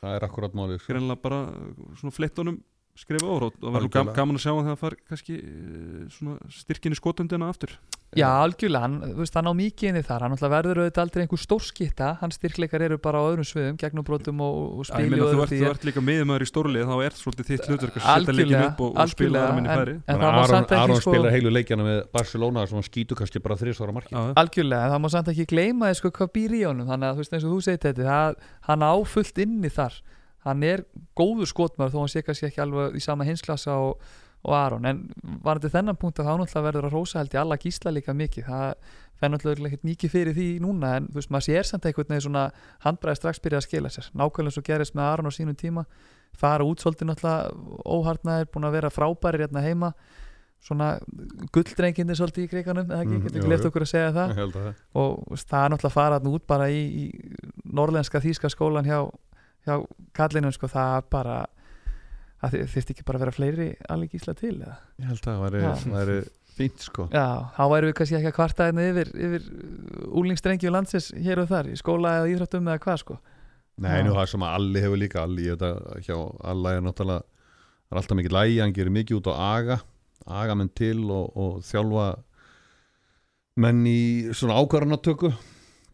það er akkurat málið sko. greinlega bara uh, svona flittunum skrifa óra og það verður gaman að sjá hann þegar það far kannski svona styrkinni skotundina aftur. Já, algjörlega, hann, þú veist, hann á mikið inni þar hann verður auðvitað aldrei einhver stórskitta hans styrkleikar eru bara á öðrum sviðum gegnubrótum og, og meina og þú öðru því þú ert líka miðumöður í stórlið þá er svolítið þitt hlutverk að setja leikin upp og, og spila það minni færi. að Aron, samt Aron ekki sko, spilar heilu leikjana með Barcelona sem hann skýtur kannski bara þrísvara marki. Algjörlega, það má samt ekki gleyma það, hann er góður skotmar þó hann sé kannski ekki alveg í sama hinsklassa og, og Aron, en var þetta þennan punkt að þá náttúrulega verður að rósa held í alla gísla líka mikið, það fenn náttúrulega ekkert mikið fyrir því núna, en þú veist, maður sér samt einhvern veginn svona handbræði strax byrja að skila sér. Nákvæmlega svo gerist með Aron á sínum tíma. Fara út svolítið náttúrulega óharnaðir búin að vera frábærir hérna heima. Svona gulldrenginni svolítið í kriganum eða ekki, Mhm, getur ekki left jú. okkur að segja það? Að það. og það er náttúrulega að fara út bara í, í norlenska þýska skólan hjá, hjá kallinum sko, það er bara þyrfti ekki bara að vera fleiri alveg gísla til eða? Ég held að það væri, fínt sko Já, þá væri við kannski ekki að kvarta hérna yfir, yfir úlingstrengi og landsins hér og þar, í skóla eða íþróttum eða hvað sko Nei, Já. nú það sem að Alli hefur líka Alli, ég veit að hjá Alla er náttúrulega það er alltaf mikið lægi, hann gerir mikið út á aga aga menn til og, og þjálfa menn í svona ákvarðanatöku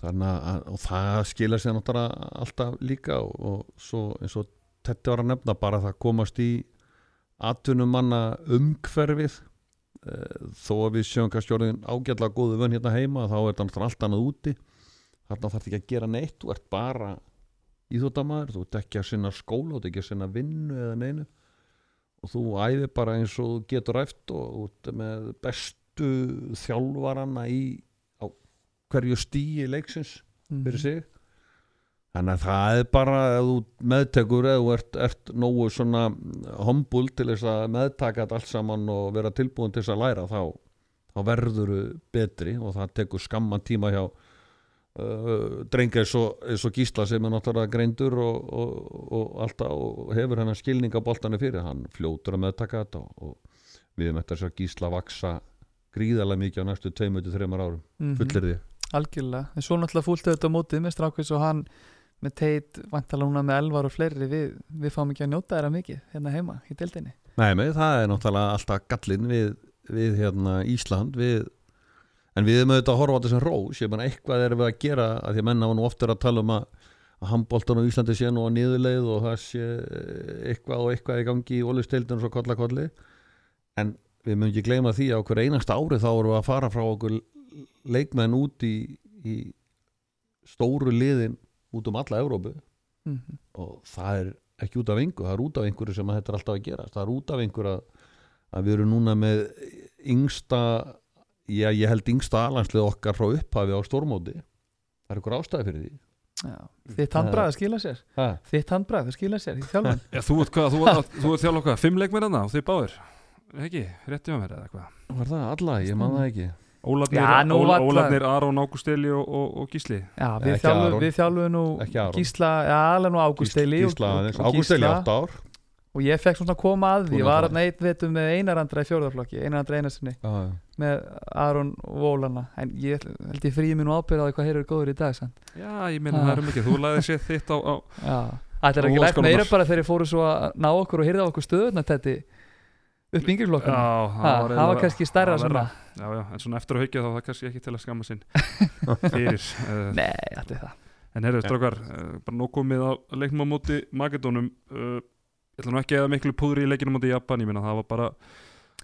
þannig að það skilja sér náttúrulega alltaf líka og, og svo eins og þetta var að nefna bara það komast í atvinnumanna umhverfið eh, þó að við sjöum kannski orðin ágætlega góðu vönn hérna heima þá er þetta náttúrulega allt annað úti. Þarna þarf ekki að gera neitt þú ert bara íþóttamaður þú ert ekki að sinna skóla, þú ert ekki að sinna vinnu eða neinu. Og þú æfir bara eins og getur ræft og ert með bestu þjálfarana í hverju stíi leiksins Mhm. fyrir sig þannig að það er bara ef þú meðtekur eða þú ert, ert nógu svona hombul til þess að meðtaka þetta allt saman og vera tilbúin til þess að læra þá, þá verður þú betri og það tekur skamman tíma hjá uh, drenga eins og, eins og gísla sem er náttúrulega greindur og, og, og alltaf hefur hennar skilningaboltanu fyrir hann fljótur að meðtaka þetta og, við eftir þess að gísla vaksa gríðarlega mikið á næstu 2-3 árum Mhm. fullir því Algjörlega, en svo náttúrulega fúlt auðvitað á mótið með strákvis og hann með teit vantala núna með elvar og fleiri við, við fáum ekki að njóta þeirra mikið hérna heima í deildinni. Nei, með, það er náttúrulega alltaf gallin við, við hérna, Ísland við, en við erum auðvitað að horfa á þetta sem rós. Ég menn eitthvað erum við að gera að því að menna var nú oftur að tala um að, að handbóltan á Íslandi sé nú á niðurleið og það sé eitthvað og eitthvað í gangi í ólisteildin og svo kolla kolli en við mögum ekki gleyma því að okkur einasta ári þá erum við að fara frá okkur leikmenn út í, í stóru liðin út um alla Evrópu. Mm og það er ekki út af einhver það er út af einhverju sem að þetta er alltaf að gerast. Það er út af einhverju að, að við erum núna með yngsta já ég held yngsta alanslið okkar frá upphafi á stórmóti. Það er ykkur ástæði fyrir því. Já, þitt handbræð skila sér. Ha. þitt handbræð skila sér í þjálfun. Já, þú ert hvað, þú, þú, þú ert þjálf okkar, fimm leikmenn þarna og þið báðir? Ekki, rétti á mér eða eitthvað? Var það alla, ég man það ekki Ólarnir, það- Aron, Ágústeli og, og, og Gísli. Já, við þjálfum nú. Gísla, já, alveg nú Ágústeli og, Gísla, og, og, Ágústeli átt ár. Og ég fekk svona að koma að ég að var að neitt vetum með einarandra í fjórðarflokki, einarandra einasinni já, já. með Aron og Ólana en ég held ég fríði mér nú ábyrða á hvað hér eru góður í dag sann. Já, ég meina Ah. það eru mikið, þú laðið sér þitt á, á Já, ætlar ekki Og lært meira bara þegar ég fóru svo að ná okkur og hyrða okkur stöðuna þetta upp yngjurflokkuna Já, Ha, það var eiginlega- kannski stærra var svona. Já, já, en svona eftir að haukja þá var það kannski ekki til að skamma sinn. Fyrir uh, Nei, þetta er það. En herru, strákar, uh, bara nóg komið á leiknum á móti Makedónum uh, Ég ætla nú ekki eða miklu púður í leikinu á móti Japan, ég meina það var bara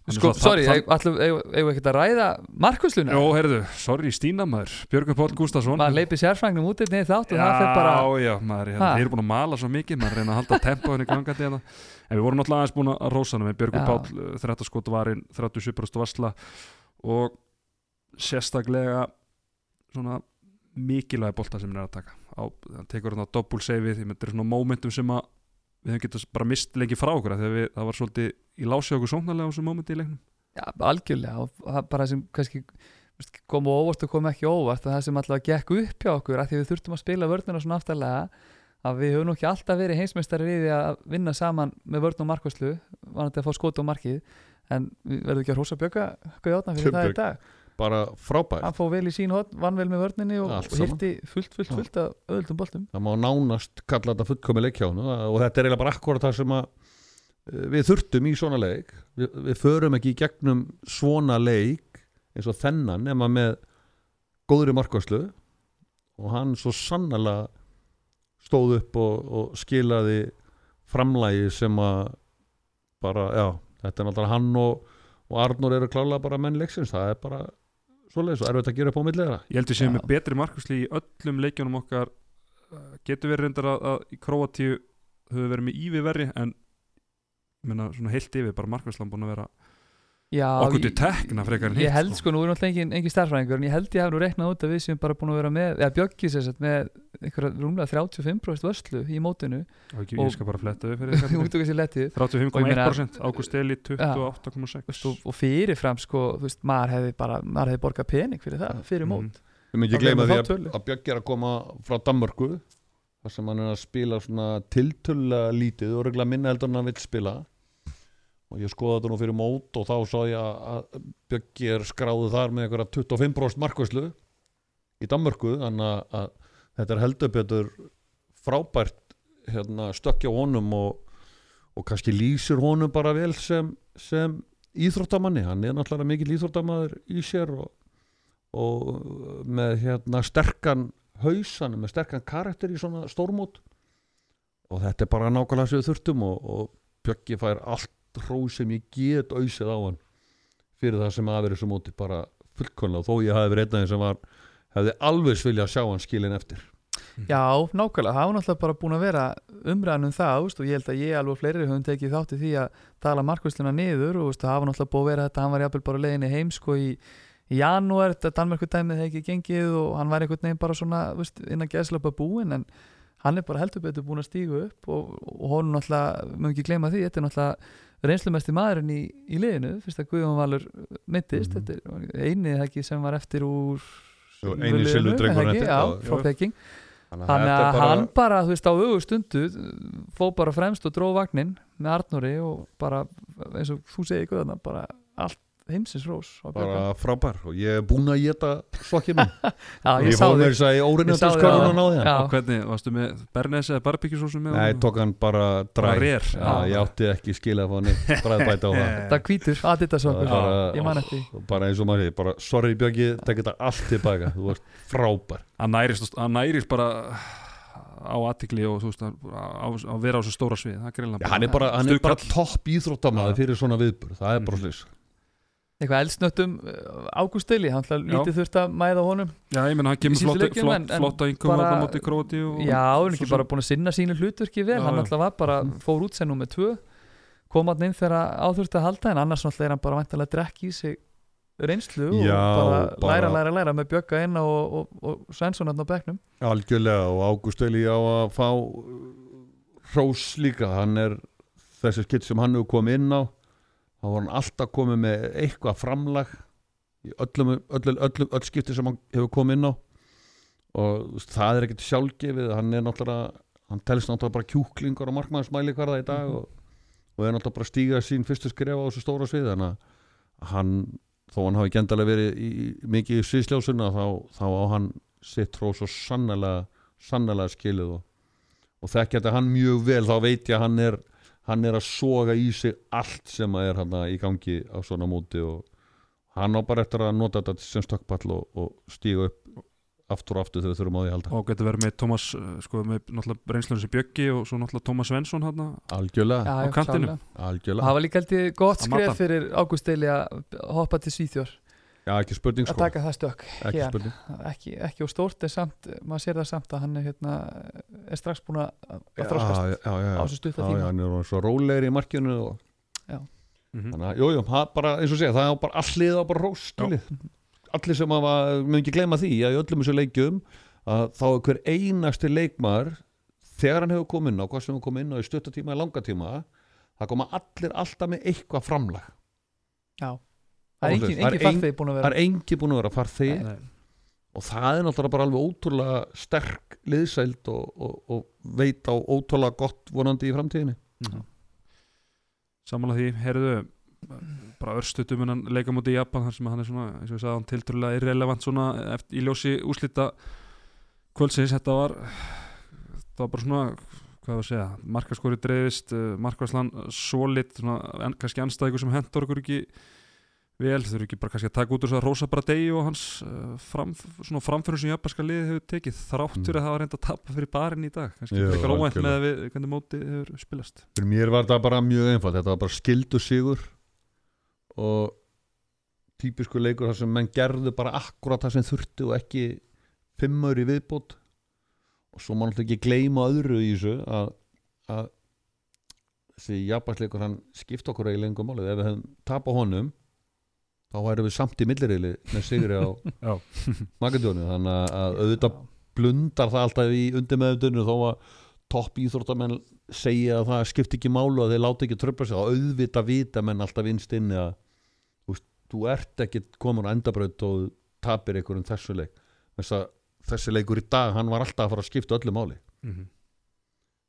Sko, sorry, ætlum- við ekkert að ræða markvösluna? Jó, heyrðu, sorry, Stína maður Björgur Páll Gústason. Maður leipir sérfrængum út einnig þátt og það fer bara Já, já, maður, hérna, þeir eru búin að mala svo mikið maður reyna að halda tempo henni gangandi hérna en við vorum náttúrulega aðeins búin að rósa hann með Björgur. Páll, uh, 30 skot varinn 37 varsla og sérstaklega svona mikilvægi bolta sem hann er að taka á, hann tekur hann á doppul seifið þetta er svona momentum sem að við hefum getað bara mist lengi frá okkur að við, það var svolítið í lási okkur sóknarlega á þessu momenti í leiknum Já, algjörlega og það bara sem kannski veist, kom á óvart og kom ekki óvart það sem alltaf gekk upp hjá okkur að því við þurftum að spila vörnuna svona aftarlega að við höfum ekki alltaf verið heimsmeistari því að vinna saman með vörn og markvæslu vanandi að fá skot á markið en við verðum ekki að hrósa bjöka Gauðjárna fyrir það í dag. Bara frábært. Hann fóð vel í sín hot, vann vel með vörninni og, og hirti fullt, fullt, fullt af öðuldum boltum. Það má nánast kalla þetta fullkomi leikjánu og þetta er eiginlega bara akkurat það sem að eh, við þurftum í svona leik. Við, við förum ekki í gegnum svona leik eins og þennan nema með góðri markvæslu og hann svo sannlega stóð upp og, og skilaði framlægi sem að bara, já, þetta er náttúrulega hann og, og Arnur eru klálega bara menn leiksins, það er bara svoleiðis og erfitt að gera upp á millera Ég held við séum með betri markusli í öllum leikjunum okkar. Uh, getur verið reyndar að, að í Króatíu höfum við verið með ívi verri en ég meina svona heilt yfir bara markuslan búin að vera Já, okkur til ég- tekna frekar en Ég hitt held sko, nú er náttúrulega engin, engin starfræðingur en ég held ég hef nú reiknað út að við sem bara búin að vera með eða bjöggi sér sett með einhverja rúmlega 35% vörslu í mótinu. Og ekki, og- ég skal bara fletta við fyrir letið 35,1% Ágúst Eli Þú 28,6 veist, og, og fyrirfram sko, þú veist, maður hefði bara maður hefði borgað pening fyrir það, fyrir Mhm. mót. Við myndum Þá ekki gleyma því að, að Björk er að koma frá Danmörku þar sem hann er að spila svona tiltölulega lítið og regla minna heldur en hann vill spila og ég skoða þetta nú fyrir mót og þá sá ég að- Bjöggi er skráðu þar með einhverja 25% markvæslu í Danmörku þannig að, þetta er heldur betur frábært hérna, stökkja honum og, og kannski lýsir honum bara vel sem, sem íþróttamanni. Hann er náttúrulega mikill íþróttamaður í sér og, og með hérna sterkan hausan með sterkan karakter í svona stórmót. Og þetta er bara nákvæmlega sem við þurftum og, og Bjöggi fær allt hró sem ég get auðsið á hann fyrir það sem að verið svo móti bara fullkonlega þó ég hafi verið einn af þeim sem var hefði alveg vilja sjá hann skilin eftir. Já, nákvæmlega, það var náttúrulega bara búin að vera umræðan um það úst, og ég held að ég alveg fleiri höfum tekið þátt í því að tala markvæsluna niður og úst, það hafa náttúrulega búið að vera þetta, hann var jafnvel bara á leiðinni heim sko í, janúar, þetta Danmerku dæmið hefði ekki gengið og hann var einhvern veginn bara svona úst, innan gæðslöpa búin en hann er bara heldur betur búin að stígu upp og, og honum náttúrulega, mögum ekki gleyma því þetta er náttúrulega reynslumesti maðurinn í, í liðinu, fyrst að Guðjón Valur mittist, þetta er einið ekki sem var eftir úr Jú, eini liðinu, silfurdrengurinn það ekki? eftir, Já, já, frá. Peking þannig er að bara- hann bara, þú veist, á augu stundu fó bara fremst og dró vagnin með Arnóri og bara eins og þú segir þarna, bara allt heimsins rós bara frábær. Og ég er búinn að geta sokkið minn. Já, og ég, fóð mér þess að ég þig skörðun á- að náði hann. Og hvernig, varstu með Bernes eða barbekjusósu með Nei, tók hann bara dræ. Bara rér, Já, já. ég átti ekki skilja að fá neitt bræðbæta á það. Það Það okkur er bara- Ég man eftir því. bara eins og maður bara sorry Björgi, tek þetta allt tilbaka. Þú varst frábær. Hann nærist, hann nærist bara á aðtikli og þú veist að, að vera á þessu stóra svið það er greinlega Já, hann er bara, hann er topp íþróttamaður Já. fyrir svona viðbur það er bara Mhm. Eitthvað eldsnöttum Ágúst Deili, hann ætla lítið þurft að mæða honum. Já, ég menn hann kemur síðustu flott, flott, flotta yngum bara- á móti Króti og, Já, hann er ekki bara búin að sinna sínu hlutverki vel Já, Hann alltaf var bara, fór út sem nummer tvö kom hann inn þegar áþurft að halda en annars náttúrulega er hann bara væntalega að drekka í sig reynslu og Já, bara, bara- læra, læra, læra með Bjögga inn og, og, og Svensson hann á bekknum. Algjörlega og Ágúst Eli á að fá hrós líka hann er þessi skitt sem hann hefur komið inn á þá var hann alltaf komið með eitthvað framlag í öllum, öllum, öllum öll skipti sem hann hefur komið inn á. Og það er ekkert sjálfgefið hann er náttúrulega hann telst náttúrulega bara kjúklingur og markmannsmæli hverða í dag og, og er náttúrulega bara að stíga sín fyrstu skrifa á þessu stóra svið þannig að hann þó hann hafi gendalega verið í, mikið í sviðsljósuna þá, þá á hann sitt hrós og sannlega sannlega skilið og, og þekkja þetta hann mjög vel. Þá veit ég að hann er hann er að soga í sig allt sem að er hann í gangi á svona móti og hann á bara eftir að nota þetta sem stökkpall og, og stíga upp aftur og aftur þegar við þurfum á því að halda. Og getur verið með Tómas uh, sko með náttúrulega reynslunum sem Bjöggi og svo náttúrulega Tómas Svensson hann algjörlega, á kantinum. klárlega. algjörlega. Það var líka held ég gott skref fyrir Ágúst Deili að hoppa til Svíþjór já ekki spurning að sko. taka það stök ekki hér. spurning. Ekki, ekki á stórt en samt maður sér það samt að hann er, hérna, er strax búin að að já, já, já, já, á þessu stutta já, já, tíma hann er svo rólegri í markinu og Mhm. þannig að, jú, jú, það bara, eins og segja, það er bara allir á bara rós, skilið. Allir sem hafa, mun ekki gleyma því að í öllum þessu leikjum að þá er hver einasti leikmaður þegar hann hefur komið inn á, hvað sem hefur komið inn á í stuttatíma eða langatíma, það koma allir alltaf með eitthvað framlag. Já það er engin, Það engin farþegi búin að það vera er engi búin að vera farþegi. Og það er náttúrulega bara alveg ótrúlega sterk liðsæld og, og, og veit á ótrúlega gott vonandi í framtíðinni. Samanlega því, heyrðu bara örstutum en hann leika múti í Japan þar sem hann er svona, eins og ég sagði, hann tiltrúlega irrelevant svona eftir, í ljósi úslita kvöldsins, þetta var það var bara svona hvað var að segja, markaskori dreifist markaslan solid svona, en, kannski anstæðingur sem hendur okkur ekki vel, þau eru ekki bara kannski að taka út úr þess að Rosa Bradei og hans uh, fram, svona framfyrir sem japanska liði hefur tekið þráttur Mm. að það var reynda að tapa fyrir barinn í dag. Kannski Jú, eitthvað óvænt algjörlega. með að við, hvernig mótið hefur spilast. Fyrir mér var þetta bara mjög einfalt. Þetta var bara skildu sigur og típisku leikur þar sem menn gerðu bara akkurat það sem þurfti og ekki fimmur í viðbót. Og svo má náttúrulega ekki gleyma öðru í þessu að, að þessi japansleikur hann skipta okkur eiginlega engum málið ef við hefum þá værum við samt í millirriðli með sigri á Já. Makedónu þannig að- að auðvitað blundar það alltaf í undir meðundinu þó að topp íþróttamenn segja að það skipti ekki málu að þeir láta ekki tröfla sig. Þá auðvitað vita menn alltaf innst inni að þú, ert ekki komin á endabraut og tapir einhverjum þessu leik. Þessi leikur í dag hann var alltaf að fara að skipta öllu máli. Mm -hmm.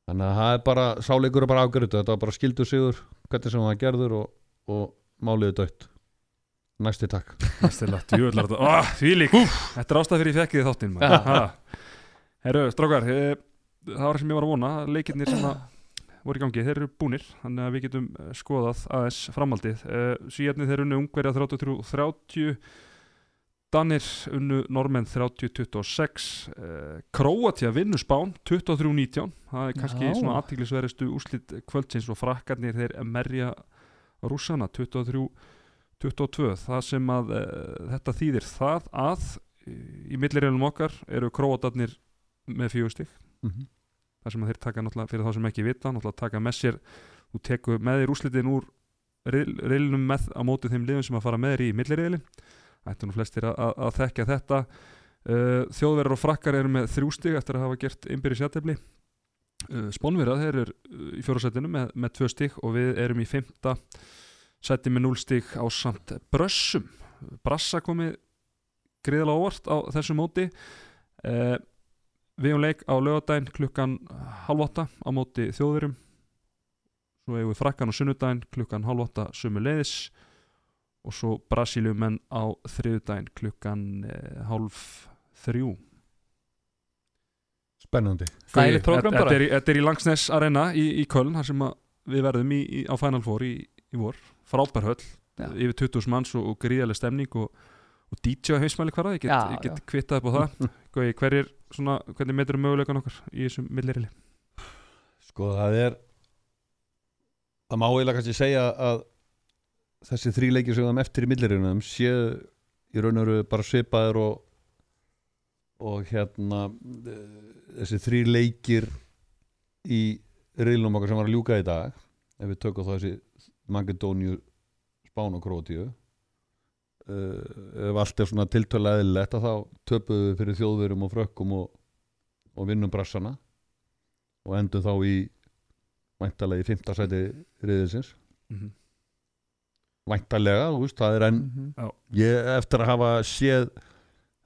þannig að það er bara sáleikur er bara afgjörðu þetta var bara skildu sigur hvernig sem það gerður og, og máliði dött næsti takk. Stillat, jöðlar þetta, oh, því lík Þetta er ástæð fyrir ég fekkið þáttinn. Herru, strákar e, Það var sem ég var að vona. Leikirnir sem að voru í gangi, þeir eru búnir Þannig að við getum eh, skoðað aðeins framhaldið. E, Svíjarnir þeir unnu Ungverja 33-30 Danir unnu Normenn 30-26 e, Króatja vinnu Spán 23-19 Það er kannski Já. svona aðtíklisverðistu úslit kvöldsins og frakkarnir þeir merja rússana 23 22, það sem að uh, þetta þýðir það að í millireilum okkar eru króatarnir með fjögustig mm -hmm. það sem að þeir taka náttúrulega fyrir þá sem ekki vita náttúrulega taka með sér þú tekur með þér úslitin úr reil- reilinum með á móti þeim liðum sem að fara með þér í millireilin. Ættu nú flestir að, að, að þekka þetta. Uh, þjóðverðar og frakkar eru með þrjústig eftir að hafa gert innbyrði sjátefli uh, spónverðar þeir eru í fjórasætinu með, með tvö stig og við erum í fymta sæti með 0 stig á samt brössum. Brassa komið greiðlega óvart á þessu móti. Uh, við um leik á lögadaginn klukkan halv åtta á móti þjóðverum svo eigum við frakkan á sunnudaginn klukkan halv åtta sömu leiðis og svo Brasíliumenn á þriðudaginn klukkan uh, halv þrjú. Spennandi. Þetta- er, í- þetta er í Langsnes Arena í, í Köln þar sem að við verðum í, í, á Final Four í, í vor frábær höll, Já. yfir 20 manns og, og gríðarlega stemning og, og DJ heimsmæli hverða, ég get, get kvittað upp á það. Gauði, hverjir, svona, hvernig metur möguleikan okkar í þessum millirili sko það er það má eiginlega kannski segja að þessi þrý leikir sem við höfum eftir í millirinnum séu í raun og veru bara svipaðir og og hérna þessi þrý leikir í reilnum okkar sem var að ljúka í dag ef við tökum þá þessi Makedóniu, Spán og Krótíu uh, ef allt er svona tiltölu eðlilegt að þá töpuðum við fyrir þjóðverum og frökkum og, og vinnum brassana og endum þá í væntalega í fymta sæti riðisins mm -hmm. væntalega, þú veist, það er enn Mhm. ég eftir að hafa séð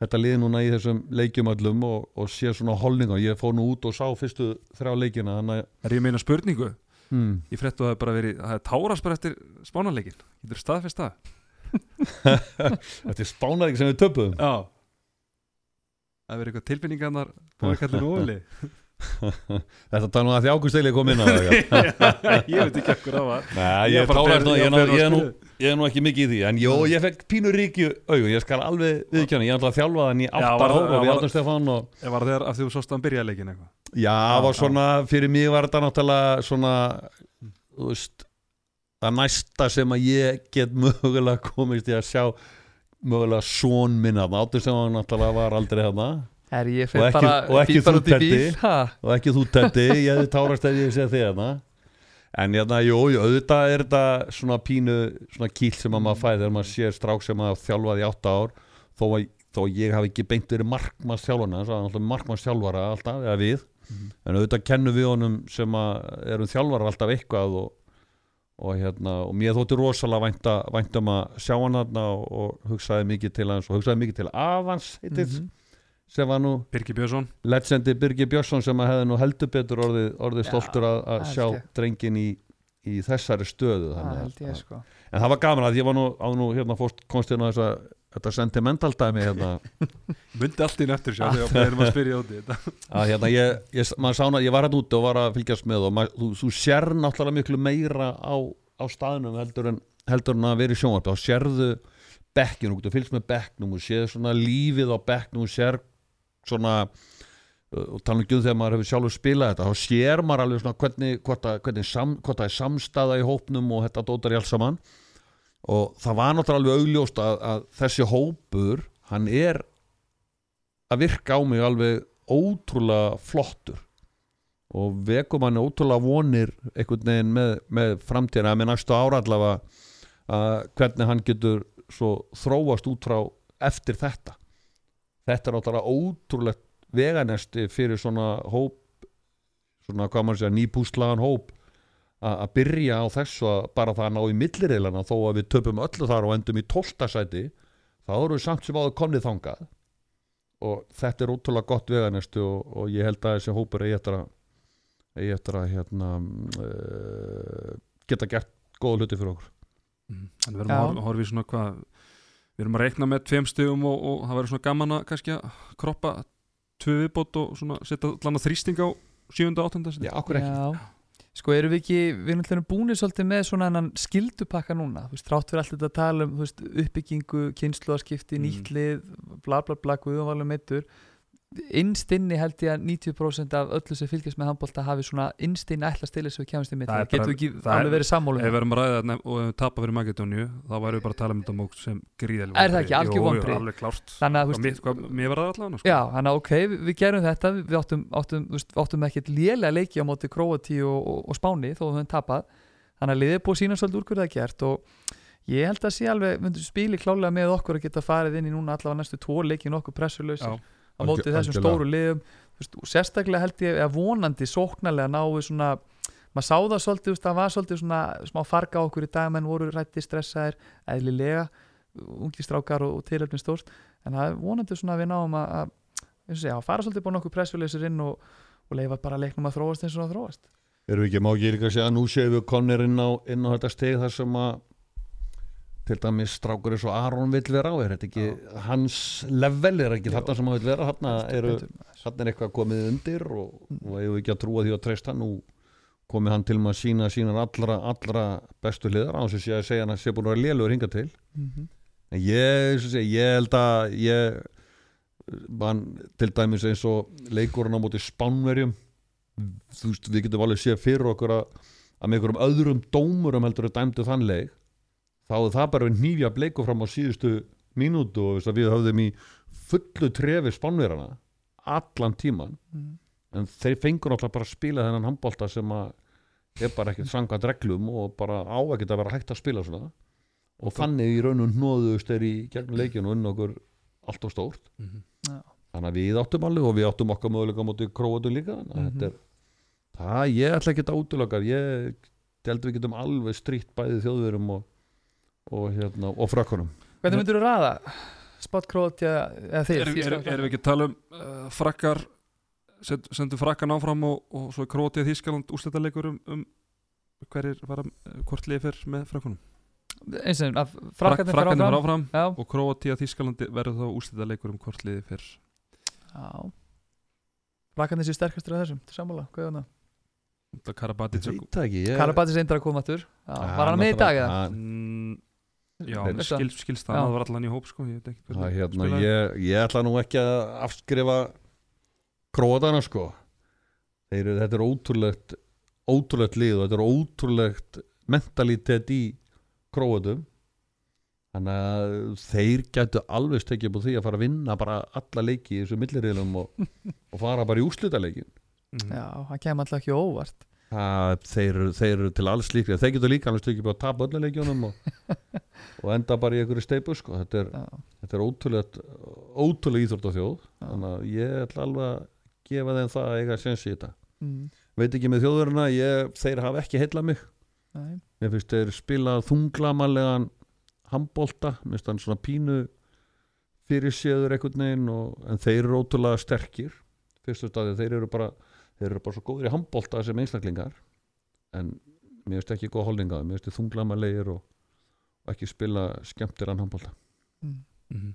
þetta lið núna í þessum leikjum öllum og, og séð svona holninga ég fór nú út og sá fyrstu þrjá leikina þannig að Er ég meina spurningu? Hmm, Ég fréttu að það er bara verið, það er tárast bara eftir spánarleikin Getur staðfest það? þetta er spánarík sem við töpuðum. Já. Það verið eitthvað tilfinningarnar búið að kalla núli þetta tala nú að því águsteyli kom inn á það. Ég veit ekki ekkur það var. Nei, Ég ég, fer- nú, ég ég, er nú- fer á ég, er nú, ég nú ekki mikið í því en jó, ég fekk pínu ríki augun. Ég skal alveg viðkjöna, ég er alltaf að þjálfa það- ár og já, við var- áttum Stefán og Ég var þegar að þú sást að byrja leikin eitthvað? Já, það var svona, fyrir mig var þetta náttúrulega svona, þú veist, það næsta sem að ég get mögulega komist í að sjá mögulega són minna, áttur sem hann náttúrulega var aldrei þarna Er ég Og ekki- bara og ekki ha? og ekki þú tetti, ég hefði tárast ef ég sé þig þarna. En hérna, jú, jú, auðvitað er þetta svona pínu, svona kýl sem að maður fæði þegar maður sér strák sem að þjálfaði í átta ár, þó að, þó ég hafi ekki beint verið markmanns þjálfana, markmanns þjálfara alltaf, eða við, en auðvitað kennum við honum sem að erum þjálfarar alltaf eitthvað og, og hérna, og mér þótti rosalega væntum að sjá hann og, og hugsaði mikið til hans og hugsaði mikið til Avans, heitið, Mhm. Sem var nú Birgir Björnsson. Legendi Birgir Björnsson sem að hefði nú heldur betur orðið, orðið stoltur að, að sjá ég. drengin í, í þessari stöðu þannig ég sko. En það var gaman að ég var nú á nú hérna fórst konstina þess að þetta sentimental dæmi hérna. Mundi allt inn eftir sjá þegar við erum að spyrja út í þetta. Að hérna ég, ég, maður sána, ég var hérna úti og var að fylgjast með og maður, þú, þú sér náttúrulega miklu meira á, á staðnum heldur en, heldur en að vera í sjónvarpi. Þá sérðu bekkinu, þú fylgst með bekknum og séð svona lífið á bekknum og sér svona uh, og tala um þegar maður hefur sjálfur spilað þetta þá sér maður alveg svona hvernig hvort það er samstaða í hópnum og þetta dótar í alls saman. Og það var náttúrulega alveg augljóst að, að þessi hópur hann er að virka á mig alveg ótrúlega flottur. Og vekum hann ótrúlega vonir einhvern veginn með, með framtíðina. Með næstu ára allavega að hvernig hann getur svo þróast út frá eftir þetta þetta er náttúrulega ótrúlegt veganesti fyrir svona hóp svona hvað maður segja nýpúslagan hóp a- að byrja á þessu að bara það að ná í millireilana þó að við töpum öllu þar og endum í tóltasæti þá erum við samt sem áður komnið þangað og þetta er ótrúlega gott veganestu og, og ég held að þessi hópur eigi eftir að eigi eftir að hérna uh, geta gert góða hluti fyrir okkur Mhm. Þannig við erum Já. að hor- horfa í svona hvað Við erum að reikna með tveim stigum og, og það verður svona gaman að kannski að kroppa tvö viðbót og svona setja allan að þrýsting á sjönda áttunda Já, okkur ekki Já. Sko erum við ekki, við erum alltaf búinir svolítið með svona annan skildupakka núna þú veist, þrátt fyrir alltaf að tala um veist, uppbyggingu, kynsluðarskipti, Mm. nýtlið bla bla bla, guðumvalum meittur innstinni held ég að 90% af öllu sem fylgjast með handbólta hafi svona innstinni ætla að stila sem við kemast í mitt Það við ekki það alveg verið sammálum Ef við erum að ræða þetta og við tapa fyrir Makedóniu þá værum við bara að tala um þetta mót sem gríðal Er það ekki? Algjör að veist, mér- var það allavega sko. Já, þannig að ok, við, gerum þetta. Við áttum, áttum, áttum ekkert lélega leiki á móti Króati og, og, og Spáni þó við höfum tapað. Þannig að liðið búið að sína svolítið úr það er og ég held að sé alveg spili klálega með okkur að geta farið inn í núna allavega næstu tvo leiki nokkuð pressulösir Já. Á móti Algjör- þessum stóru liðum. Veist, og sérstaklega held ég að vonandi sóknarlega náu svona maður sá það svolítið, það var svolítið svona smá farga á okkur í dag, menn voru rætti stressaðir eðlilega, ungi strákar og, og tilöfnin stórt, en það er vonandi svona að við náum að, að segja, að fara svolítið búin okkur pressuleysir inn og, og leifa bara leiknum að þróast eins og það þróast. Erum við ekki, má ekki líka að segja að nú séum við konir inn á, inn á þetta steg þar sem að til dæmis strákur eins og Aron vill vera á er þetta ekki hans level er ekki þarna sem hann vill vera? Betur. þarna er eitthvað komið undir og, og eigum við ekki að trúa því að treysta nú komið hann til með að sína sínar allra, allra bestu hliðar á þess að segja hann að sé búin að vera lélugur hinga til. Mhm. en ég, og segi, ég held að ég man til dæmis eins og leikurinn á móti spánverjum þú veist, við getum alveg séð fyrir okkur að, að með einhverjum öðrum dómurum heldur að dæmdu þann leik þá er það bara við nýfja bleiku fram á síðustu mínútu og við höfðum í fullu trefi spánverjana allan tíman Mhm. en þeir fengur náttúrulega bara að spila þennan handbolta sem að er bara ekkert sangað reglum og bara á ekkert að vera hægt að spila svona og þannig í raunum hnóðust þeir í gegnum leikinu og inn okkur allt og stórt Mhm. þannig að við áttum alveg og við áttum okkar möguleika á móti króatu líka þannig að Mhm. þetta er það, ég ætla ekki að útilokar ég held við getum alveg strítt bæði þjóðverum og, og, hérna, og frökkunum. Hvernig myndur þú ræða? Spot Króatja, eða þið? Erum er, er við ekki að tala um uh, frakkar send, sendum frakkan áfram og, og svo Krótið Þískaland úrslitaleikur um, um hverjir var að, hvort liði fyrr með frakkunum eins og að Frak, frakkarnir var áfram. Já, og Krótið Þískalandi verður þá úrslitaleikur um hvort liði fyrr já. Frakkarnir séu sterkastur að þessum, til sammála, hvað er það? Ég, Karabatis eindir að koma Já, Var hann með í dag eða? Já, skil, skilst það, var allan í hóp sko, ég veit ekki það, hvernig hérna, ég, ég ætla nú ekki að afskrifa króatana sko. Þeir, þetta er ótrúlegt ótrúlegt lið og þetta er ótrúlegt mentalitet í króatum. Þannig að þeir gætu alveg stekja upp á því að fara að vinna bara alla leiki í þessu milliriðlum og, og fara bara í úrslitaleikin Mhm. Já, það kemur alltaf ekki óvart það, þeir, þeir eru til alls líklega þeir getur líka alveg stekja upp á að tapa öllu leikjunum og, og enda bara í einhverju steipu sko. þetta er, er ótrúlega íþrótt á þjóð Já. þannig að ég ætla alveg að gefa þeim það að eiga sens í þetta. Mm, veit ekki með þjóðurina, ég, þeir hafa ekki heilla mig. Nei, mér finnst þeir spila þunglamalegan handbolta, mér finnst hann svona pínu fyrir séður einhvern veginn og, en þeir eru ótrúlega sterkir. Fyrstu staði, þeir eru bara þeir eru bara svo góðir í handbolta sem einstaklingar en mér finnst ekki góð holdinga mér finnst þunglamalegir og, og ekki spila skemmtir hann handbolta. Mm, Mhm.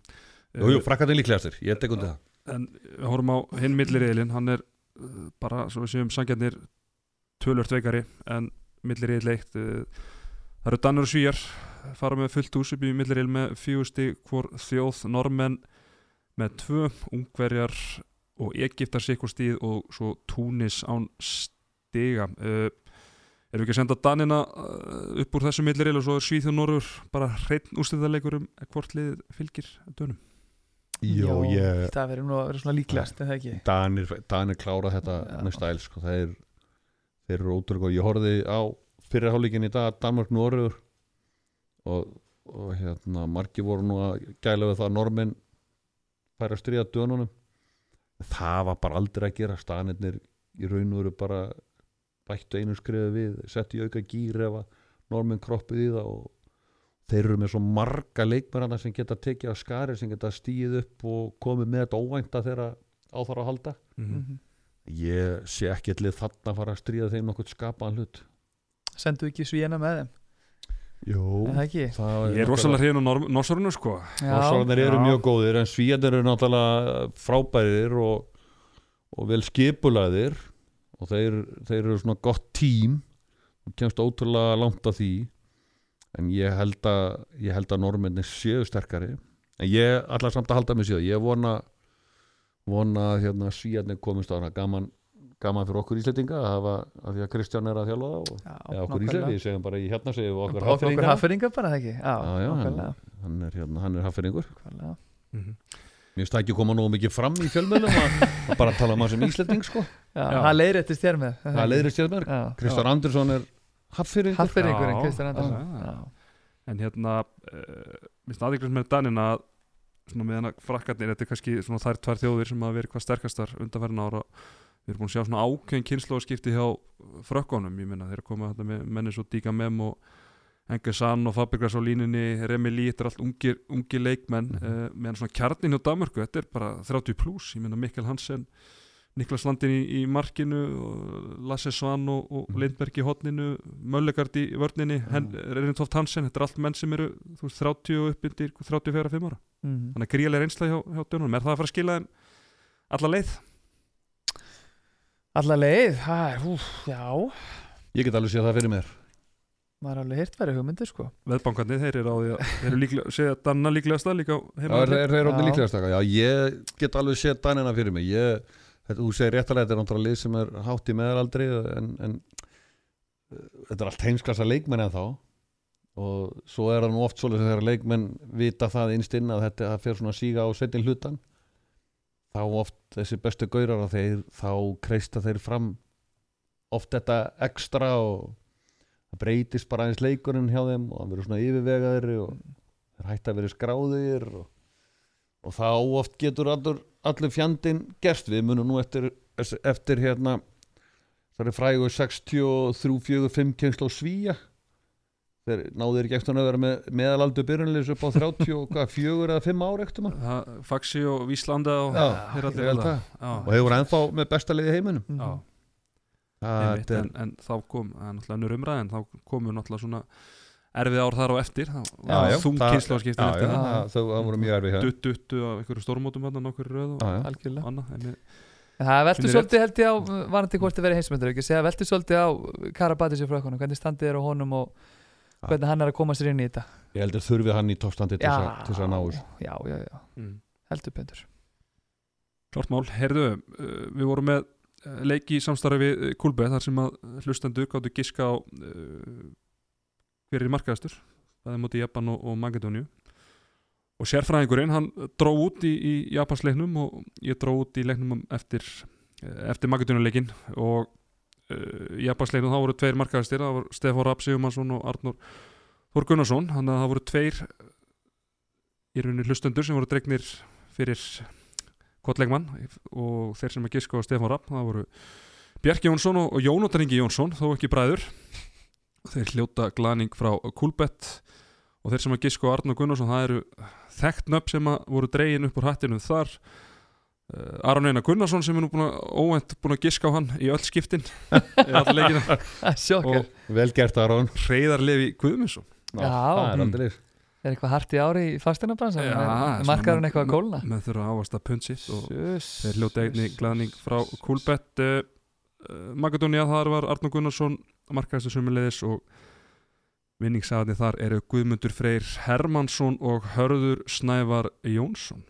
Jú, jú, frakkarnir líklegastir, ég tek undir það. En við horfum á hinn milliriðilinn. Hann er uh, bara, svo við séum sangjarnir tölvört veikari en milliriðil eitt. Uh, það eru Danur og Svíjar fara með fullt hús upp í milliriðil með fjögusti hvor þjóð, normenn með tvö, ungverjar og Egiptar sikkur stíð og svo Túnis án stiga. Uh, erum við ekki að senda Danina uh, upp úr þessu milliriðil og svo er Svíð og Norður bara hreitn úrstæðarleikur um hvort lið fylgir dönum? Jó, ég, Það verður nú að vera svona líklegast, en það ekki? Danir, Danir klára þetta með stæl sko. þeir, þeir eru ótrúlega ég horfði á fyrirháleikin í dag Danmark Norður og, og hérna margi voru nú að gæla við það að normenn færa að stríða dönunum það var bara aldrei að gera stanirnir í raun og veru bara bættu einu skriðu við settu í auka gýr ef að normenn kroppið í það og þeir eru með svo marga leikmærana sem geta tekið af skari sem geta stíð upp og komið með þetta óvænta þegar á þarf að halda mm -hmm. Mhm. ég sé ekki allir þarna að fara að stríða þeim nokkuð skapaðan hlut sendu ekki svíjana með þeim Jú, er það ekki? það Ég er rosalega hrifin á Norsarunu sko. Norsararnir eru mjög góðir en Svíjarnir eru náttúrulega frábærir og, og vel skipulaðir og þeir, þeir eru svona gott tím. Og kemst ótrúlega langt að því en ég held að ég held að normennir séu sterkari. En ég ætla samt að halda mig síðan. Ég vona vona að hérna, Svíjarnir komist á hana. Gaman, gaman fyrir okkur íslendinga að hafa að því að Kristján er að þjálfa það og Já, okkur íslendinga, ég segjum bara í hérna segjum við okkur okkur hafnfyrringa hafferingar bara það ekki já, Já, já, hann, nákvæmlega, hann er, hérna, hann er hafnfyrringur nákvæmlega. Mhm. Mér finnst það ekki koma nógu mikið fram í fjölmjölum að, að bara tala um hann sem Íslanding sko. það leiðréttist þér með Það leiðir stjórnberg. Já, Kristján Andersson er haffyrir. Hafferingur en Já, Kristján Andersson. En hérna uh, Minnst aðeinslega með Danina að Svona með hana frakkarnir Þetta er kannski svona þær tvær þjóðir Sem hafa verið hvað sterkastar undanferðin ára Við erum búin að sjá svona ákveðin kynnslóðskipti hjá frökkunum, ég minna, þeir eru komið með menni svo Díka Mem og Engesan og Fabregas á línunni, Remi Lí þetta er allt ungir, ungir leikmenn mm Mhm. meðan svona kjarnin hjá Danmörku, þetta er bara 30 pluss, ég minna Mikkel Hansen Niklas Landin í, í markinu Lasse Svan og, og Mhm. Lindberg í hotninu, Möllegard í vörninni mm. Reynintoft Hansen, þetta er allt menn sem eru þú veist, 30 og upp undir 34-5 ára Mhm. þannig að gríðlega reynsla hjá, hjá dönunum er það að fara að skila þeim alla leið? Alla leið, það er, úf, já Ég get alveg séð það fyrir mér. maður er alveg hirt verið hugmyndir sko Veðbankarnir, þeir eru á því að þeir eru líklega, segja Danna líklegasta líka á Já, er, er þeir orðin líklegast taka? Já, ég get alveg séð Danina fyrir mig. Ég, þetta, þú segir réttalega, þetta er náttúrulega lið sem er hátt í meðalaldri en, en þetta er allt heimsklassa leikmenn en þá og svo er það nú oft svolítið þegar leikmenn vita það innstinn að þetta fer svona að síga á setjum hlutan þá oft þessi bestu gaurar að þeir, þá kreista þeir fram oft þetta ekstra og það breytist bara aðeins leikurinn hjá þeim og það verður svona yfirvegaðir og þeir hætti að vera skráðir og, og þá oft getur allur, allur fjandinn gerst. Við munum nú eftir, eftir hérna það er frægur 63-45 kjensl á svíja þeir náður ekki eftir að vera með meðalaldu byrjunleis upp á 30 og hvað, fjögur eða 5 ár eftir maður Faxi og Víslanda og þeir allir þarna. það. Og hefur ennþá með besta liði í heiminum. Mhm. já, það einmitt, er, en, en þá kom, það er náttúrulega umræð en þá komu náttúrulega svona erfið ár þar á eftir. Þung það- kynnslóðskipti já, eftir já, það það, voru mjög erfið hér dutt duttu af einhverju stórmótum hann nokkur röð og algjörlega. það Finnir svolítið held ég á varandi hvort þið verið heimsmyndur ekki? Segja veltur svolítið á Karabatis í frökkunum hvernig standið er á honum og. Hvernig hann er að koma sér inn í þetta? Ég heldur þurfið hann í toppstandi til þess að- til þess að ná þessu. Já, já, já, mm. heldur betur. Klart mál, heyrðu, uh, við vorum með uh, leiki í samstarfi við uh, Kulbe þar sem að hlustendur gáttu giska á uh, hver er markaðastur það er móti Japan og, og Magadóniu og sérfræðingurinn hann dró út í, í Japans leiknum og ég dró út í leiknum eftir, eftir Magadóniuleikin og uh, leiknum þá voru tveir markaðastir, það voru Stefán Rapp Sigumansson og Arnur Þór Gunnarsson. Þannig að það voru tveir í rauninni hlustendur sem voru dregnir fyrir Kottleikmann og þeir sem að giska á Stefán Rapp það voru Bjarki Jónsson og og Jónatan Ingi Jónsson þó ekki bræður. Þeir hljóta glaning frá Kulbett og þeir sem að giska á Arnur Gunnarsson það eru þekkt nöfn sem voru dregin upp úr hattinu þar. uh, Aron Einar Gunnarsson sem er nú búin að óvænt búin að giska á hann í öll skiptin. Í alla leikina. Sjokkar, og vel gert Aron. Hreiðar Levi Guðmundsson. Já. það er Mm. aldrei er eitthvað hart í ári í fastinabransan Já, markaður hann eitthvað að kólna? menn þurfa að ávasta punsitt og. Þeir hljóta einni glaðning frá Kulbett uh, uh, Magadónia, þar var Arnur Gunnarsson markaðistu sumulegis og vinningsaðni þar eru Guðmundur Freyr Hermansson og Hörður Snævar Jónsson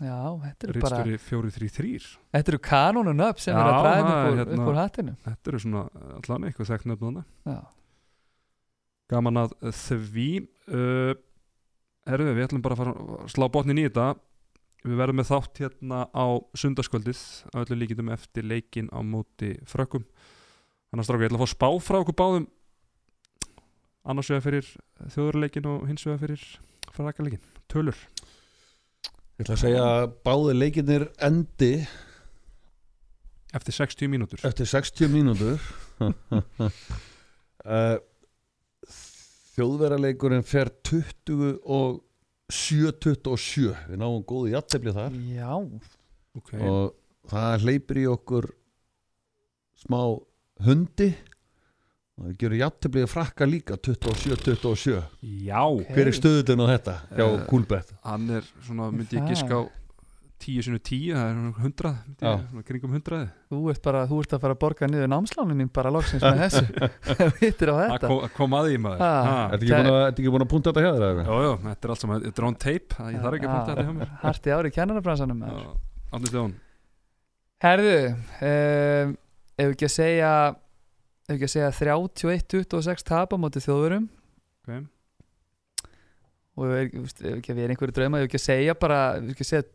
já, þetta eru bara Ritstjóri 433 þetta eru kanónun upp sem Já, eru að er upp úr, hérna- upp úr hattinu. Þetta eru svona allan eitthvað þekkt nöfnuna já, Gaman að því uh, Herðu, við ætlum bara að fara að slá botnin í þetta. Við verðum með þátt hérna á sundarskvöldið á öllu líkindum eftir leikin á móti frökkum. Þannig að stráka, ég ætla að fá spá frá okkur báðum. Annars vegar fyrir þjóðurleikin og hins vegar fyrir frakaleikin Tölur ég ætla að segja að báði leikinnir endi eftir 60 mínútur. eftir 60 mínútur. Uh, þjóðveraleikurinn fer 20 og 7-27 við náum góðu jættefli þar. Já, Ok, og það hleypir í okkur smá hundi og það gerur jafntöflið frakka líka 27-27 Já, hver er stöðutinn á þetta hjá Eh, Kúlbett hann er svona, myndi ég giska á 10 sinu 10, það er svona 100 myndi Já. ég, svona kringum 100 Þú ert bara, þú ert að fara að borga niður námslánin mín bara loksins með þessu þetta kom, kom að því maður Ha. Ha. Ertu ekki búin að, ertu ekki búin að punta þetta hjá þér? eða? Jó, jó, þetta er allt saman, þetta er on tape það- Ég þarf ekki að punta þetta hjá mér Harti ári í kennarabransanum. Átni Stjón Herðu um, Ef við ekki að segja Ef við ekki að segja 31-26 tap á móti þjóðurum okay. og ef við við ekki að vera einhverju drauma ef við ekki að segja bara ef við ekki að segja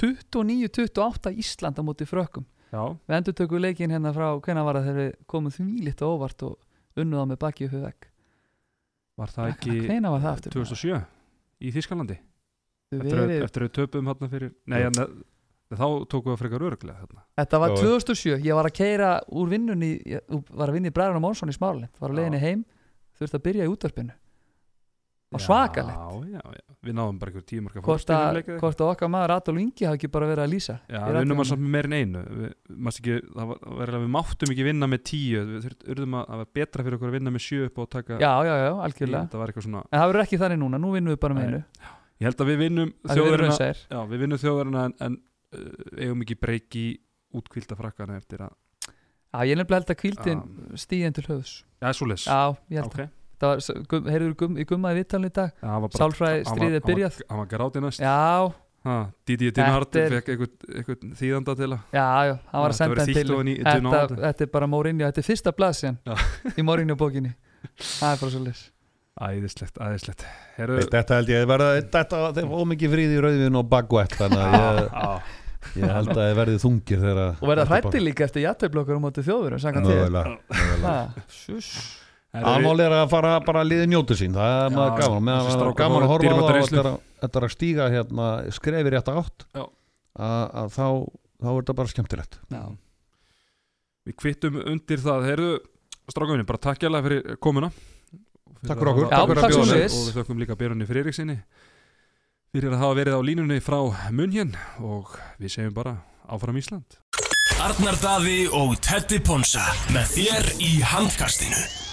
29-28 Ísland á móti frökkum. Já, við endur tökum leikin hérna frá hvenær var það þegar við komum því lítið óvart og unnuð á með baki upp við vegg. Var það ekki hvenær var það aftur? 2007 í Þískalandi Við eftir, eftir að við töpum hérna fyrir Nei, en, þá tókum við frekar örglega hérna. þetta var Já. 2007 ég var að keira úr vinnunni ég var að vinna í Bræðan og Mónsson í Smáralind. Var að leiðinni heim þurfti að byrja í útvarpinu. Og svakalegt. Já, já, já, við náðum bara ykkur tíu marka hvort að, að okkar maður Adolf Ingi hafi ekki bara verið að lýsa. Já, við unnum að samt með meir en einu. Við, ekki, það var, var við máttum ekki vinna með tíu. Við þurftum urðum að það var betra fyrir okkur að vinna með sjö upp og taka já, já, já, tíu, algjörlega. Það var eitthvað svona en það verður ekki þannig núna, nú vinnum við bara með einu. Ég held að við vinnum vinnum þjóðurina en, en eigum ekki breyki útkvilda frakkana eftir að já, ég nefnilega held að kvíldin Já. stíðin til höfus já, svo les já, ég held ok. að það var, heyrður gum, í gummaði vittalni í dag? Var Sálfræði var- stríðið var- byrjað. hann var gráti næst. Já, ha, Didi Dinhard fekk einhvern þýðanda til að já, já, hann var að Þetta senda hann til þetta, er bara Mourinho, þetta er fyrsta blað síðan Já. í Mourinho bókinni. Það er bara svo lis æðislegt, æðislegt Heru, Þetta held ég að verða Þetta fá mikið fríði í rauðvin og bagvætt þannig að ég, held að þið verðið þungir þegar og verða hrætti líka eftir jættöflokkur á móti þjóðurum samkvæmt þér Mögulega, mögulega. Ha, sjúss. Aðmál er að fara bara að liði njóti sín það er maður gaman, meðan það er gaman að horfa á það og þetta er að- að stíga hérna, skrefi rétt átt Já. að, að þá, þá er þetta bara skemmtilegt Já. Við kvittum undir það Heyrðu, strákuminni, bara takk hérlega fyrir komuna Takk fyrir okkur. Já, Takk að svo lis. Og við þökkum líka Friðriksinni fyrir að hafa verið á línunni frá Munhjen og við segjum bara áfram Ísland. Arnar Daði og Teddy Ponsa með þér í handkastinu